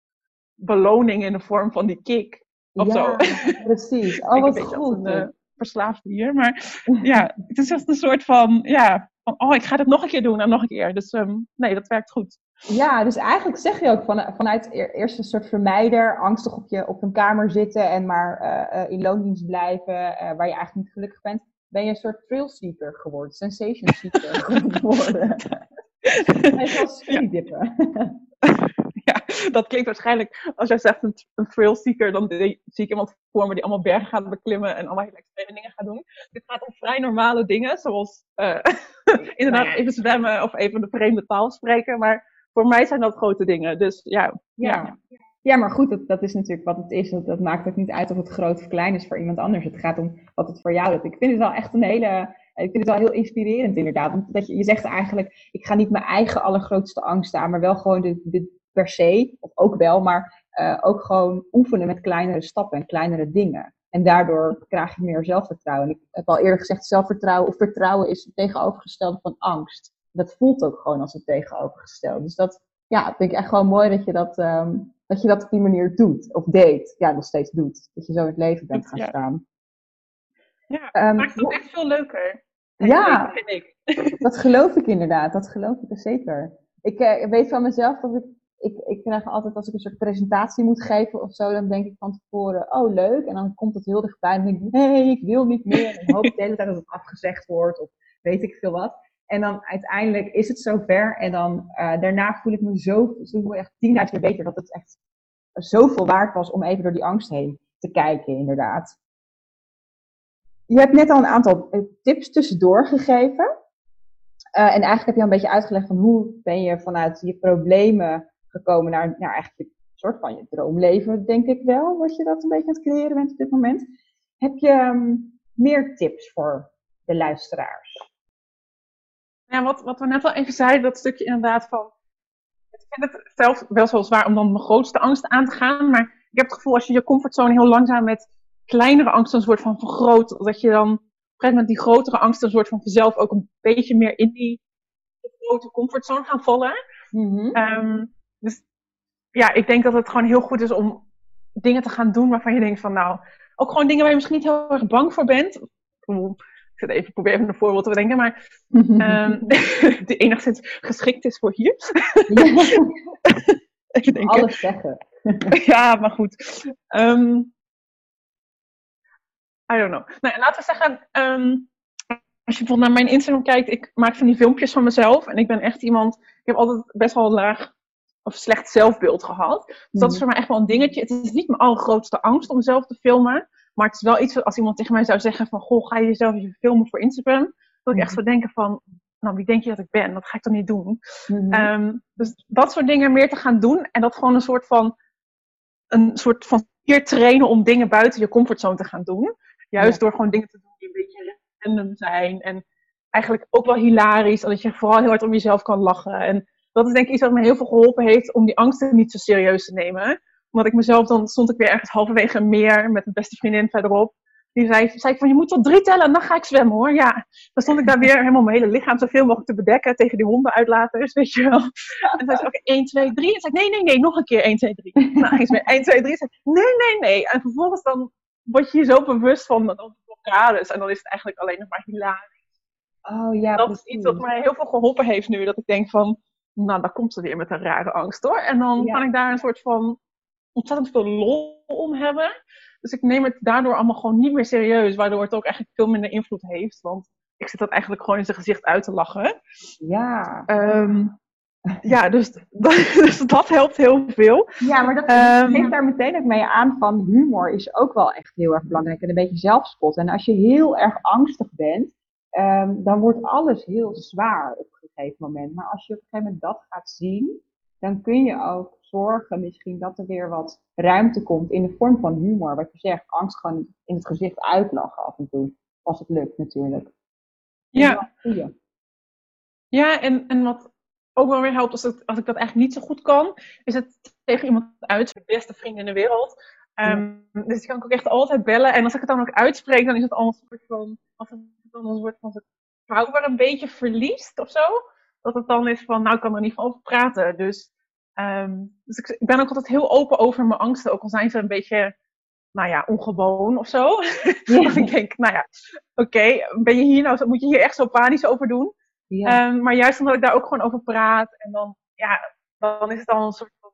Speaker 3: beloning in de vorm van die kick. Of zo.
Speaker 1: ja, precies. Oh, wat
Speaker 3: een beetje als
Speaker 1: goed.
Speaker 3: een eh, verslaafde hier. Maar ja, het is echt een soort van, ja, van, oh, ik ga dit nog een keer doen en nog een keer. Dus ehm, nee, dat werkt goed.
Speaker 1: Ja, dus eigenlijk zeg je ook van, vanuit eer- eerst een soort vermijder, angstig op, je, op een kamer zitten en maar eh, eh, in loondienst blijven, eh, waar je eigenlijk niet gelukkig bent, ben je een soort thrill seeker geworden, sensation seeker geworden. En zoals.
Speaker 3: Ja, dat klinkt waarschijnlijk, als jij zegt een, een thrill seeker, dan zie ik iemand voor me die allemaal bergen gaat beklimmen en allemaal hele extreme dingen gaat doen. Dit gaat om vrij normale dingen, zoals eh, inderdaad even zwemmen of even de vreemde taal spreken. Maar voor mij zijn dat grote dingen. Dus ja,
Speaker 1: Ja. Ja, maar goed, dat, dat is natuurlijk wat het is. Dat, dat maakt ook niet uit of het groot of klein is voor iemand anders. Het gaat om wat het voor jou doet. Ik vind het wel echt een hele. Ik vind het wel heel inspirerend, inderdaad. Want dat je, je zegt eigenlijk: ik ga niet mijn eigen allergrootste angst aan, maar wel gewoon de per se, of ook wel, maar eh, ook gewoon oefenen met kleinere stappen en kleinere dingen. En daardoor krijg je meer zelfvertrouwen. En ik heb al eerder gezegd: zelfvertrouwen of vertrouwen is het tegenovergestelde van angst. Dat voelt ook gewoon als het tegenovergestelde. Dus dat ja, vind ik echt gewoon mooi dat je dat. ehm, dat je dat op die manier doet, of deed, ja, nog steeds doet. Dat je zo in het leven bent gaan
Speaker 3: Ja.
Speaker 1: staan.
Speaker 3: ja
Speaker 1: Ehm,
Speaker 3: maakt het ook echt veel leuker.
Speaker 1: Ja.
Speaker 3: vind ik.
Speaker 1: dat geloof ik inderdaad, dat geloof ik er zeker. Ik eh, weet van mezelf dat ik, ik, ik krijg altijd als ik een soort presentatie moet geven of zo, dan denk ik van tevoren, oh leuk, en dan komt het heel dichtbij en denk ik, nee, ik wil niet meer, en hoop ik de hele tijd dat het afgezegd wordt, of weet ik veel wat. En dan uiteindelijk is het zover en dan eh, daarna voel ik me zo, zo echt tien keer beter dat het echt zoveel waard was om even door die angst heen te kijken, inderdaad. Je hebt net al een aantal eh, tips tussendoor gegeven. Eh, en eigenlijk heb je al een beetje uitgelegd van hoe ben je vanuit je problemen gekomen naar, naar eigenlijk je soort van je droomleven, denk ik wel, wat je dat een beetje aan het creëren bent op dit moment. Heb je ehm, meer tips voor de luisteraars?
Speaker 3: Ja, wat, wat we net al even zeiden, dat stukje inderdaad van. Ik vind het zelf wel zo zwaar om dan mijn grootste angsten aan te gaan. Maar ik heb het gevoel als je je comfortzone heel langzaam met kleinere angsten een soort van vergroot, dat je dan op een gegeven moment die grotere angsten een soort van vanzelf ook een beetje meer in die grote comfortzone gaan vallen. Ehm, dus ja, ik denk dat het gewoon heel goed is om dingen te gaan doen waarvan je denkt van nou, ook gewoon dingen waar je misschien niet heel erg bang voor bent. Ik Ik zit even, probeer even een voorbeeld te bedenken, maar ehm, die enigszins geschikt is voor hier. even denken.
Speaker 1: Alles zeggen.
Speaker 3: Ja, maar goed. Ehm, I don't know. Nou, laten we zeggen, ehm, als je bijvoorbeeld naar mijn Instagram kijkt, ik maak van die filmpjes van mezelf. En ik ben echt iemand, ik heb altijd best wel een laag of slecht zelfbeeld gehad. Dus dat is voor mij echt wel een dingetje. Het is niet mijn allergrootste angst om mezelf te filmen. Maar het is wel iets, als iemand tegen mij zou zeggen van, goh, ga je jezelf even filmen voor Instagram? Dat ik echt zou denken van, nou, wie denk je dat ik ben? Dat ga ik toch niet doen?
Speaker 1: Mhm.
Speaker 3: Ehm, dus dat soort dingen meer te gaan doen. En dat gewoon een soort van, een soort van spier trainen om dingen buiten je comfortzone te gaan doen. Juist
Speaker 1: Ja.
Speaker 3: door gewoon dingen te doen die een beetje random zijn. En eigenlijk ook wel hilarisch. Dat je vooral heel hard om jezelf kan lachen. En dat is denk ik iets wat me heel veel geholpen heeft om die angsten niet zo serieus te nemen. Omdat ik mezelf, dan stond ik weer ergens halverwege een meer met een beste vriendin verderop. Die zei, zei ik van, je moet tot drie tellen en dan ga ik zwemmen hoor. Ja, dan stond ik daar weer helemaal mijn hele lichaam zoveel mogelijk te bedekken tegen die hondenuitlaters, weet je wel. En zei ze, oké, 1, 2, 3. En zei ik, nee, nee, nee, nog een keer 1, 2, 3. Nou, weer 1, 2, 3. Zei nee, nee, nee. En vervolgens dan word je je zo bewust van de blokkades. En dan is het eigenlijk alleen nog maar hilarisch.
Speaker 1: Oh ja,
Speaker 3: dat is iets wat mij heel veel geholpen heeft nu. Dat ik denk van, nou, dan komt ze weer met een rare angst hoor. En dan
Speaker 1: Ja.
Speaker 3: kan ik daar een soort van ontzettend veel lol om hebben. Dus ik neem het daardoor allemaal gewoon niet meer serieus, waardoor het ook eigenlijk veel minder invloed heeft. Want ik zit dat eigenlijk gewoon in zijn gezicht uit te lachen.
Speaker 1: Ja.
Speaker 3: Ehm, ja, dus, dus dat helpt heel veel.
Speaker 1: Ja, maar dat
Speaker 3: Ehm,
Speaker 1: geeft daar meteen ook mee aan van humor is ook wel echt heel erg belangrijk. En een beetje zelfspot. En als je heel erg angstig bent, ehm, dan wordt alles heel zwaar op een gegeven moment. Maar als je op een gegeven moment dat gaat zien, dan kun je ook zorgen misschien dat er weer wat ruimte komt in de vorm van humor. Wat je zegt, angst gewoon in het gezicht uitlachen af en toe. Als het lukt natuurlijk.
Speaker 3: Ja,
Speaker 1: Goeie.
Speaker 3: ja en, en wat ook wel weer helpt als, het, als ik dat eigenlijk niet zo goed kan, is het tegen iemand uit, mijn beste vriend in de wereld. Ehm, Dus die kan ik ook echt altijd bellen. En als ik het dan ook uitspreek, dan is het al een soort van, als het dan een soort van power een beetje verliest of zo. Dat het dan is van, nou ik kan er niet van over praten. Dus, ehm, dus ik, ik ben ook altijd heel open over mijn angsten, ook al zijn ze een beetje, nou ja, ongewoon of zo. Dat ik denk, nou ja, oké, ben je hier nou, moet je hier echt zo panisch over doen?
Speaker 1: Ja.
Speaker 3: Ehm, maar juist omdat ik daar ook gewoon over praat. En dan, ja, dan is het dan een soort van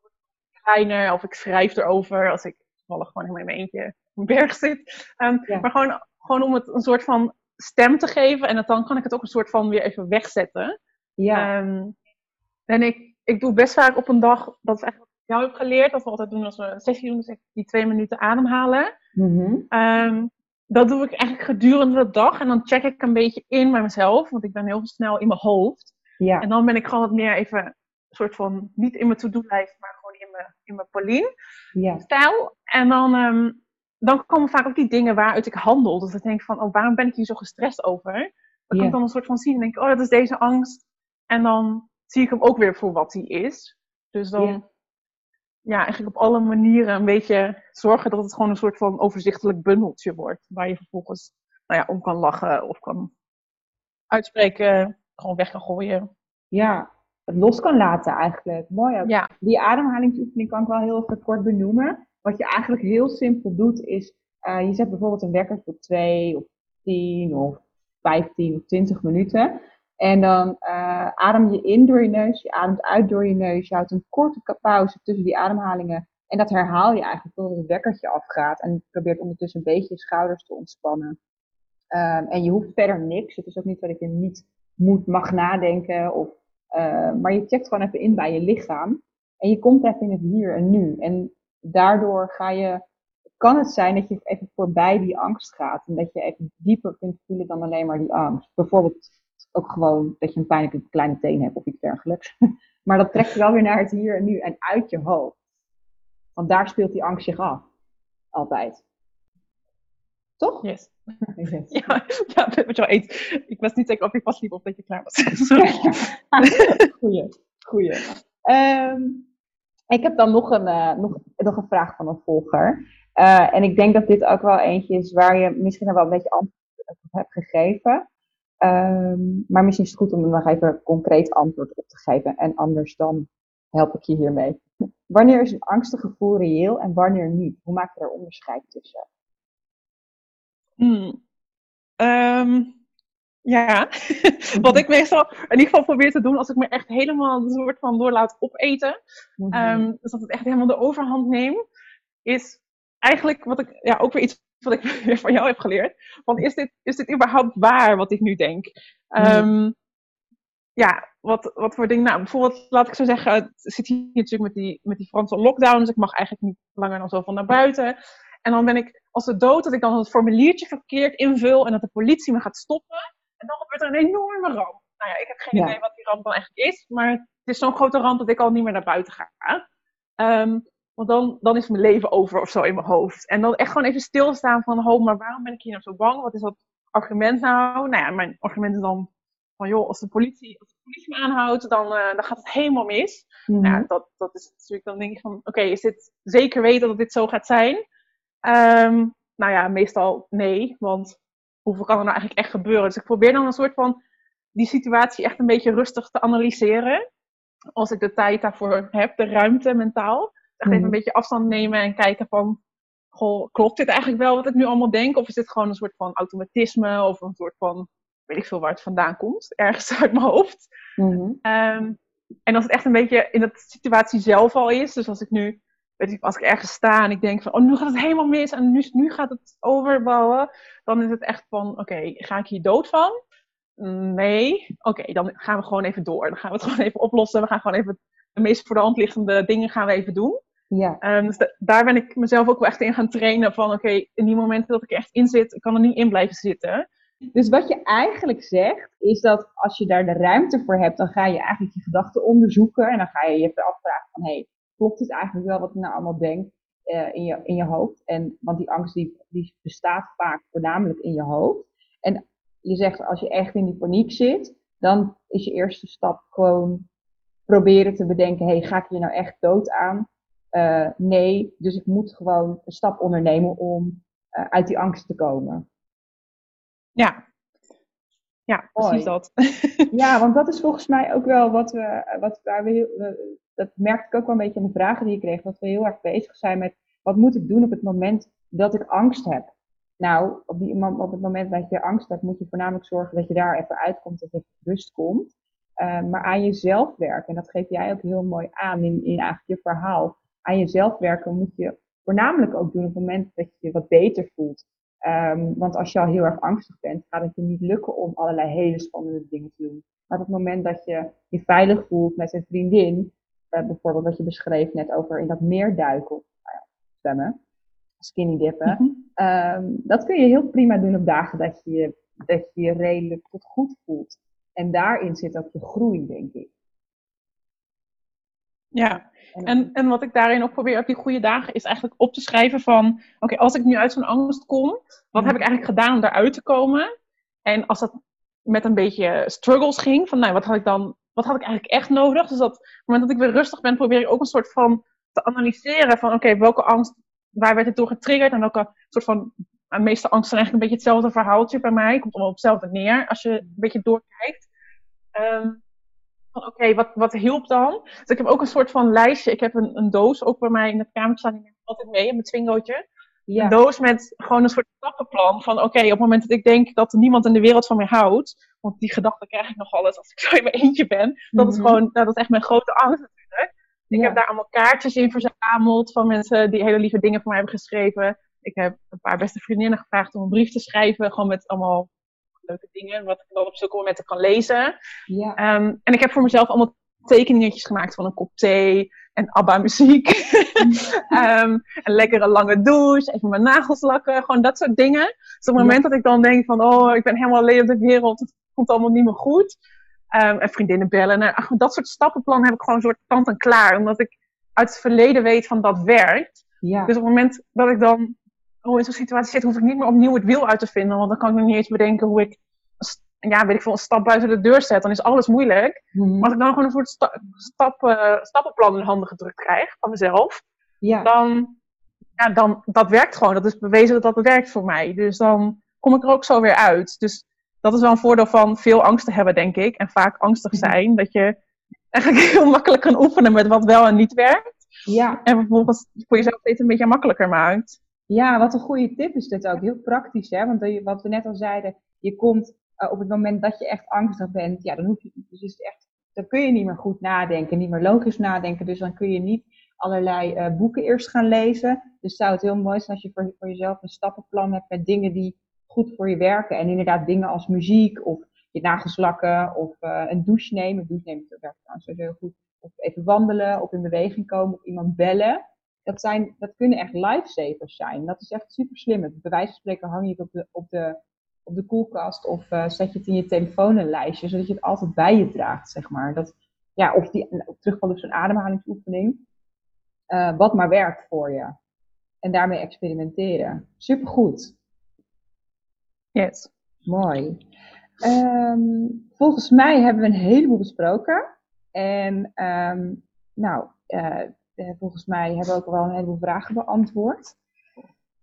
Speaker 3: kleiner. Of ik schrijf erover als ik toevallig gewoon helemaal in mijn eentje op een berg zit. Ehm,
Speaker 1: Ja.
Speaker 3: Maar gewoon, gewoon om het een soort van stem te geven. En dan kan ik het ook een soort van weer even wegzetten.
Speaker 1: Ja.
Speaker 3: Ehm, en ik, ik doe best vaak op een dag, dat is eigenlijk wat ik jou heb geleerd. Dat we altijd doen als we een sessie doen, dus die twee minuten ademhalen.
Speaker 1: Mhm.
Speaker 3: Ehm, dat doe ik eigenlijk gedurende de dag. En dan check ik een beetje in bij mezelf. Want ik ben heel snel in mijn hoofd.
Speaker 1: ja.
Speaker 3: En dan ben ik gewoon wat meer even een soort van, niet in mijn to-do-lijst, maar gewoon in mijn, in mijn Pauline-stijl.
Speaker 1: ja.
Speaker 3: En dan, ehm, dan komen vaak ook die dingen waaruit ik handel. Dus ik denk van, oh, waarom ben ik hier zo gestrest over? Dan kan
Speaker 1: Ja.
Speaker 3: ik dan een soort van zien en denk ik, oh, dat is deze angst. En dan zie ik hem ook weer voor wat hij is. Dus dan,
Speaker 1: Ja.
Speaker 3: ja. eigenlijk op alle manieren een beetje zorgen dat het gewoon een soort van overzichtelijk bundeltje wordt. Waar je vervolgens, nou ja, om kan lachen of kan uitspreken, gewoon weg kan gooien.
Speaker 1: Ja, het los kan laten eigenlijk. Mooi ook.
Speaker 3: Ja.
Speaker 1: Die ademhalingsoefening kan ik wel heel even kort benoemen. Wat je eigenlijk heel simpel doet is, eh, je zet bijvoorbeeld een wekker voor 2 of 10 of 15 of 20 minuten. En dan eh, adem je in door je neus, je ademt uit door je neus. Je houdt een korte pauze tussen die ademhalingen. En dat herhaal je eigenlijk totdat het wekkertje afgaat. En je probeert ondertussen een beetje je schouders te ontspannen. Ehm, en je hoeft verder niks. Het is ook niet dat je niet moet, mag nadenken. Of, eh, maar je checkt gewoon even in bij je lichaam. En je komt even in het hier en nu. En daardoor ga je, kan het zijn dat je even voorbij die angst gaat. En dat je even dieper kunt voelen dan alleen maar die angst. Bijvoorbeeld ook gewoon dat je een pijnlijke kleine teen hebt of iets dergelijks. maar dat trekt je wel weer naar het hier en nu en uit je hoofd. Want daar speelt die angst zich af. Altijd. Toch?
Speaker 3: Yes.
Speaker 1: Yes.
Speaker 3: Ja, ja met jou eens. Ik was niet zeker of je vastliep of dat je klaar was.
Speaker 1: Goeie, goeie. Ehm, ik heb dan nog een, eh, nog, nog een vraag van een volger. Eh, en ik denk dat dit ook wel eentje is waar je misschien wel een beetje antwoord op hebt gegeven. Ehm, maar misschien is het goed om er nog even een concreet antwoord op te geven. En anders dan help ik je hiermee. Wanneer is een angstig gevoel reëel en wanneer niet? Hoe maak je daar onderscheid tussen?
Speaker 3: Hmm. Ehm, ja, wat ik meestal in ieder geval probeer te doen als ik me echt helemaal een soort van door laat opeten. Ehm, dus dat het echt helemaal de overhand neemt. Is eigenlijk wat ik, ja, ook weer iets wat ik weer van jou heb geleerd. Want is dit, is dit überhaupt waar wat ik nu denk? Ehm, ja, wat, wat voor dingen? Nou, bijvoorbeeld, laat ik zo zeggen, het zit hier natuurlijk met die, met die Franse lockdown. Dus ik mag eigenlijk niet langer dan zoveel naar buiten. En dan ben ik als de dood dat ik dan het formuliertje verkeerd invul en dat de politie me gaat stoppen. En dan gebeurt er een enorme ramp. Nou ja, ik heb geen
Speaker 1: Ja.
Speaker 3: idee wat die ramp dan eigenlijk is. Maar het is zo'n grote ramp dat ik al niet meer naar buiten ga. Ehm, want dan, dan is mijn leven over of zo in mijn hoofd. En dan echt gewoon even stilstaan van, oh, maar waarom ben ik hier nou zo bang? Wat is dat argument nou? Nou ja, mijn argument is dan van, joh, als de politie, als de politie me aanhoudt, dan, eh, dan gaat het helemaal mis.
Speaker 1: Mhm.
Speaker 3: Nou, dat, dat is natuurlijk dan denk ik van, oké, is dit zeker weten dat dit zo gaat zijn? Ehm, nou ja, meestal nee, want hoeveel kan er nou eigenlijk echt gebeuren? Dus ik probeer dan een soort van die situatie echt een beetje rustig te analyseren. Als ik de tijd daarvoor heb, de ruimte mentaal. Echt even
Speaker 1: Mhm.
Speaker 3: een beetje afstand nemen en kijken van, goh, klopt dit eigenlijk wel wat ik nu allemaal denk? Of is dit gewoon een soort van automatisme of een soort van, weet ik veel waar het vandaan komt, ergens uit mijn hoofd.
Speaker 1: Mhm.
Speaker 3: Ehm, en als het echt een beetje in de situatie zelf al is, dus als ik nu, weet ik, als ik ergens sta en ik denk van, oh, nu gaat het helemaal mis en nu, nu gaat het overbouwen, dan is het echt van, oké, ga ik hier dood van? Nee, oké, dan gaan we gewoon even door. Dan gaan we het gewoon even oplossen. We gaan gewoon even de meest voor de hand liggende dingen gaan we even doen.
Speaker 1: Ja.
Speaker 3: Um, dus daar ben ik mezelf ook wel echt in gaan trainen van, oké, in die momenten dat ik echt in zit, ik kan er niet in blijven zitten.
Speaker 1: Dus wat je eigenlijk zegt, is dat als je daar de ruimte voor hebt, dan ga je eigenlijk je gedachten onderzoeken. En dan ga je je afvragen van, hé, hey, klopt het eigenlijk wel wat ik nou allemaal denk uh, in, je, in je hoofd? En, want die angst die, die bestaat vaak voornamelijk in je hoofd. En je zegt, als je echt in die paniek zit, dan is je eerste stap gewoon proberen te bedenken, hé, hey, ga ik hier nou echt dood aan? Uh, nee, dus ik moet gewoon een stap ondernemen om uh, uit die angst te komen.
Speaker 3: Ja, ja precies dat.
Speaker 1: ja, want dat is volgens mij ook wel wat we, wat, waar we heel, dat merk ik ook wel een beetje in de vragen die je kreeg, dat we heel erg bezig zijn met wat moet ik doen op het moment dat ik angst heb. Nou, op, die, op het moment dat je angst hebt, moet je voornamelijk zorgen dat je daar even uitkomt, dat er rust komt. Uh, maar aan jezelf werken, en dat geef jij ook heel mooi aan in, in eigenlijk je verhaal. Aan jezelf werken moet je voornamelijk ook doen op het moment dat je je wat beter voelt. Um, want als je al heel erg angstig bent, gaat het je niet lukken om allerlei hele spannende dingen te doen. Maar op het moment dat je je veilig voelt met een vriendin, uh, bijvoorbeeld wat je beschreef net over in dat meer duiken, nou ja, zwemmen, skinny dippen, mm -hmm. um, dat kun je heel prima doen op dagen dat je, dat je je redelijk tot goed voelt. En daarin zit ook je groei, denk ik.
Speaker 3: Ja, en, en wat ik daarin ook probeer op die goede dagen is eigenlijk op te schrijven van, oké, als ik nu uit zo'n angst kom, wat heb ik eigenlijk gedaan om daaruit te komen? En als dat met een beetje struggles ging, van nou, wat had ik dan, wat had ik eigenlijk echt nodig? Dus dat op het moment dat ik weer rustig ben, probeer ik ook een soort van te analyseren van, oké, welke angst, waar werd het door getriggerd en welke soort van, de meeste angsten zijn eigenlijk een beetje hetzelfde verhaaltje bij mij, komt allemaal op hetzelfde neer als je een beetje doorkijkt. Um, van oké, wat, wat hielp dan? Dus ik heb ook een soort van lijstje. Ik heb een, een doos ook bij mij in de kamer staan. Die neem ik altijd mee, in mijn twingootje. Ja. Een doos met gewoon een soort stappenplan. Van oké, op het moment dat ik denk dat er niemand in de wereld van mij houdt. Want die gedachte krijg ik nog alles als ik zo in mijn eentje ben. Dat is gewoon, nou, dat is echt mijn grote angst natuurlijk. Ik heb daar allemaal kaartjes in verzameld van mensen die hele lieve dingen voor mij hebben geschreven. Ik heb een paar beste vriendinnen gevraagd om een brief te schrijven. Gewoon met allemaal leuke dingen, wat ik dan op zulke momenten kan lezen.
Speaker 1: Ja.
Speaker 3: Um, en ik heb voor mezelf allemaal tekeningetjes gemaakt van een kop thee en ABBA-muziek. um, een lekkere lange douche, even mijn nagels lakken, gewoon dat soort dingen. Dus op het moment ja. dat ik dan denk van, oh, ik ben helemaal alleen op de wereld, het komt allemaal niet meer goed. Um, en vriendinnen bellen. Nou, ach, dat soort stappenplannen heb ik gewoon een soort kant en klaar. Omdat ik uit het verleden weet van dat werkt.
Speaker 1: Ja.
Speaker 3: Dus op het moment dat ik dan oh, in zo'n situatie zit, hoef ik niet meer opnieuw het wiel uit te vinden. Want dan kan ik nog niet eens bedenken hoe ik, ja, weet ik veel, een stap buiten de deur zet. Dan is alles moeilijk.
Speaker 1: Mhm.
Speaker 3: Maar als ik dan gewoon een soort sta stap, uh, stappenplan in de handen gedrukt krijg van mezelf,
Speaker 1: Ja.
Speaker 3: dan, ja, dan, dat werkt gewoon. Dat is bewezen dat dat werkt voor mij. Dus dan kom ik er ook zo weer uit. Dus dat is wel een voordeel van veel angst te hebben, denk ik. En vaak angstig zijn. Dat je eigenlijk heel makkelijk kan oefenen met wat wel en niet werkt.
Speaker 1: Ja.
Speaker 3: En vervolgens voor jezelf steeds een beetje makkelijker maakt.
Speaker 1: Ja, wat een goede tip is dit ook. Heel praktisch, hè? Want wat we net al zeiden, je komt uh, op het moment dat je echt angstig bent, ja, dan hoef je, dus is echt, dan kun je niet meer goed nadenken, niet meer logisch nadenken. Dus dan kun je niet allerlei uh, boeken eerst gaan lezen. Dus zou het heel mooi zijn als je voor, voor jezelf een stappenplan hebt met dingen die goed voor je werken. En inderdaad dingen als muziek of je nagels lakken of uh, een douche nemen. Douche nemen werkt trouwens heel goed. Of even wandelen, of in beweging komen, of iemand bellen. Dat, zijn, dat kunnen echt lifesavers zijn. Dat is echt super slim. Bij wijze van spreken hang je het op de, op de, op de koelkast of uh, zet je het in je telefoon een lijstje, zodat je het altijd bij je draagt, zeg maar. Dat, ja, of die, terugvallen op zo'n ademhalingsoefening. Uh, wat maar werkt voor je. En daarmee experimenteren. Supergoed.
Speaker 3: Yes.
Speaker 1: Mooi. Um, volgens mij hebben we een heleboel besproken. En um, nou, uh, volgens mij hebben we ook wel een heleboel vragen beantwoord.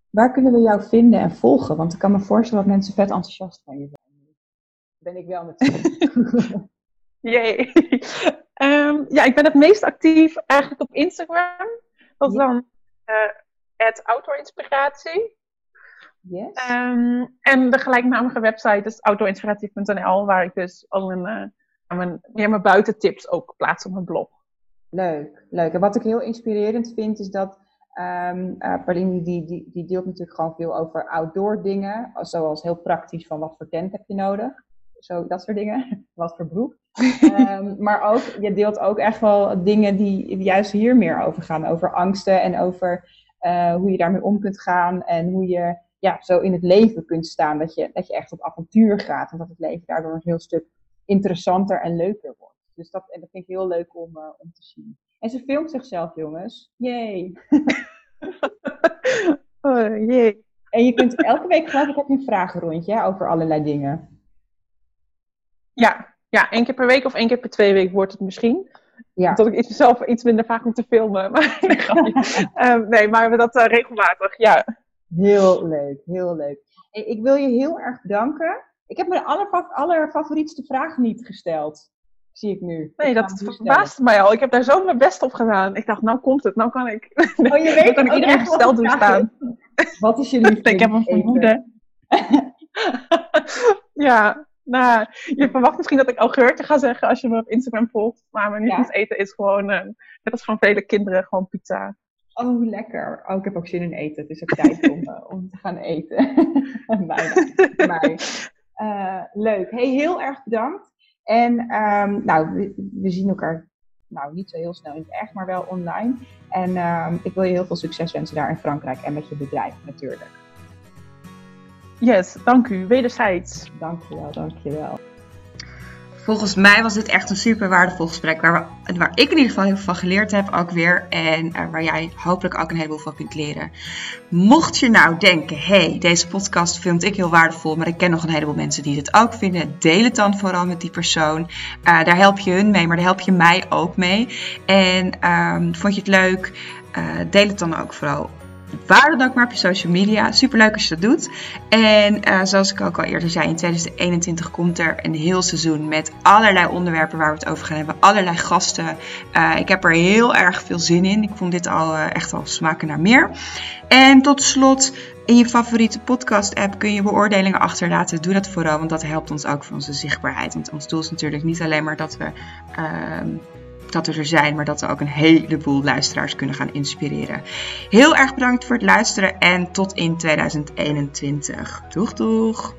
Speaker 1: Waar kunnen we jou vinden en volgen? Want ik kan me voorstellen dat mensen vet enthousiast van je zijn. Ben ik wel natuurlijk.
Speaker 3: Jee. um, ja, ik ben het meest actief eigenlijk op Instagram. Dat is dan het uh, outdoorinspiratie.
Speaker 1: Yes.
Speaker 3: Um, en de gelijknamige website is outdoorinspiratie.nl, waar ik dus al mijn uh, mijn, meer mijn buitentips ook plaats op mijn blog.
Speaker 2: Leuk, leuk. En wat ik heel inspirerend vind is dat um, uh, Pauline die, die, die deelt natuurlijk gewoon veel over outdoor dingen. Zoals heel praktisch van wat voor tent heb je nodig. Zo, dat soort dingen. wat voor broek. um, maar ook, je deelt ook echt wel dingen die juist hier meer over gaan. Over angsten en over uh, hoe je daarmee om kunt gaan. En hoe je ja, zo in het leven kunt staan. Dat je, dat je echt op avontuur gaat. En dat het leven daardoor een heel stuk interessanter en leuker wordt. Dus dat, en dat vind ik heel leuk om, uh, om te zien. En ze filmt zichzelf, jongens. Yay!
Speaker 3: oh, jee.
Speaker 2: En je kunt elke week, geloof ik, heb je een vragenrondje hè, over allerlei dingen.
Speaker 3: Ja, ja, één keer per week of één keer per twee weken wordt het misschien.
Speaker 2: Ja.
Speaker 3: Dat ik iets, zelf iets minder vaak om te filmen. Maar, nee, um, nee, maar dat uh, regelmatig, ja.
Speaker 2: Heel leuk, heel leuk. Ik wil je heel erg bedanken. Ik heb mijn aller, allerfavorietste vraag niet gesteld. Zie ik nu.
Speaker 3: Nee, dat verbaasde mij al. Ik heb daar zo mijn best op gedaan. Ik dacht, nou komt het, nou kan ik.
Speaker 2: Oh, je weet
Speaker 3: kan ik iedereen gesteld doen staan.
Speaker 2: Wat is je liefde?
Speaker 3: ik heb een vermoeden. ja, nou, je verwacht misschien dat ik augurken ga zeggen als je me op Instagram volgt. Maar mijn lievelingseten ja. is gewoon, uh, net als van vele kinderen, gewoon pizza.
Speaker 2: Oh, lekker. Oh, ik heb ook zin in eten. Het is ook tijd om, uh, om te gaan eten. Bijna. Maar, uh, leuk. Hey, heel erg bedankt. En um, nou, we, we, zien elkaar nou, niet zo heel snel in het echt, maar wel online. En um, ik wil je heel veel succes wensen daar in Frankrijk en met je bedrijf natuurlijk.
Speaker 3: Yes, dank u. Wederzijds.
Speaker 2: Dank je wel, dank je wel.
Speaker 1: Volgens mij was dit echt een super waardevol gesprek. Waar, waar ik in ieder geval heel veel van geleerd heb ook weer. En uh, waar jij hopelijk ook een heleboel van kunt leren. Mocht je nou denken, hey, deze podcast vind ik heel waardevol. Maar ik ken nog een heleboel mensen die dit ook vinden. Deel het dan vooral met die persoon. Uh, daar help je hun mee, maar daar help je mij ook mee. En um, vond je het leuk? Uh, deel het dan ook vooral waar dan ook maar op je social media. Super leuk als je dat doet. En uh, zoals ik ook al eerder zei, in 2021 komt er een heel seizoen met allerlei onderwerpen waar we het over gaan hebben. Allerlei gasten. Uh, ik heb er heel erg veel zin in. Ik vond dit al uh, echt al smaken naar meer. En tot slot, in je favoriete podcast-app kun je beoordelingen achterlaten. Doe dat vooral, want dat helpt ons ook voor onze zichtbaarheid. Want ons doel is natuurlijk niet alleen maar dat we dat er zijn, maar dat we ook een heleboel luisteraars kunnen gaan inspireren. Heel erg bedankt voor het luisteren en tot in 2021. Doeg doeg!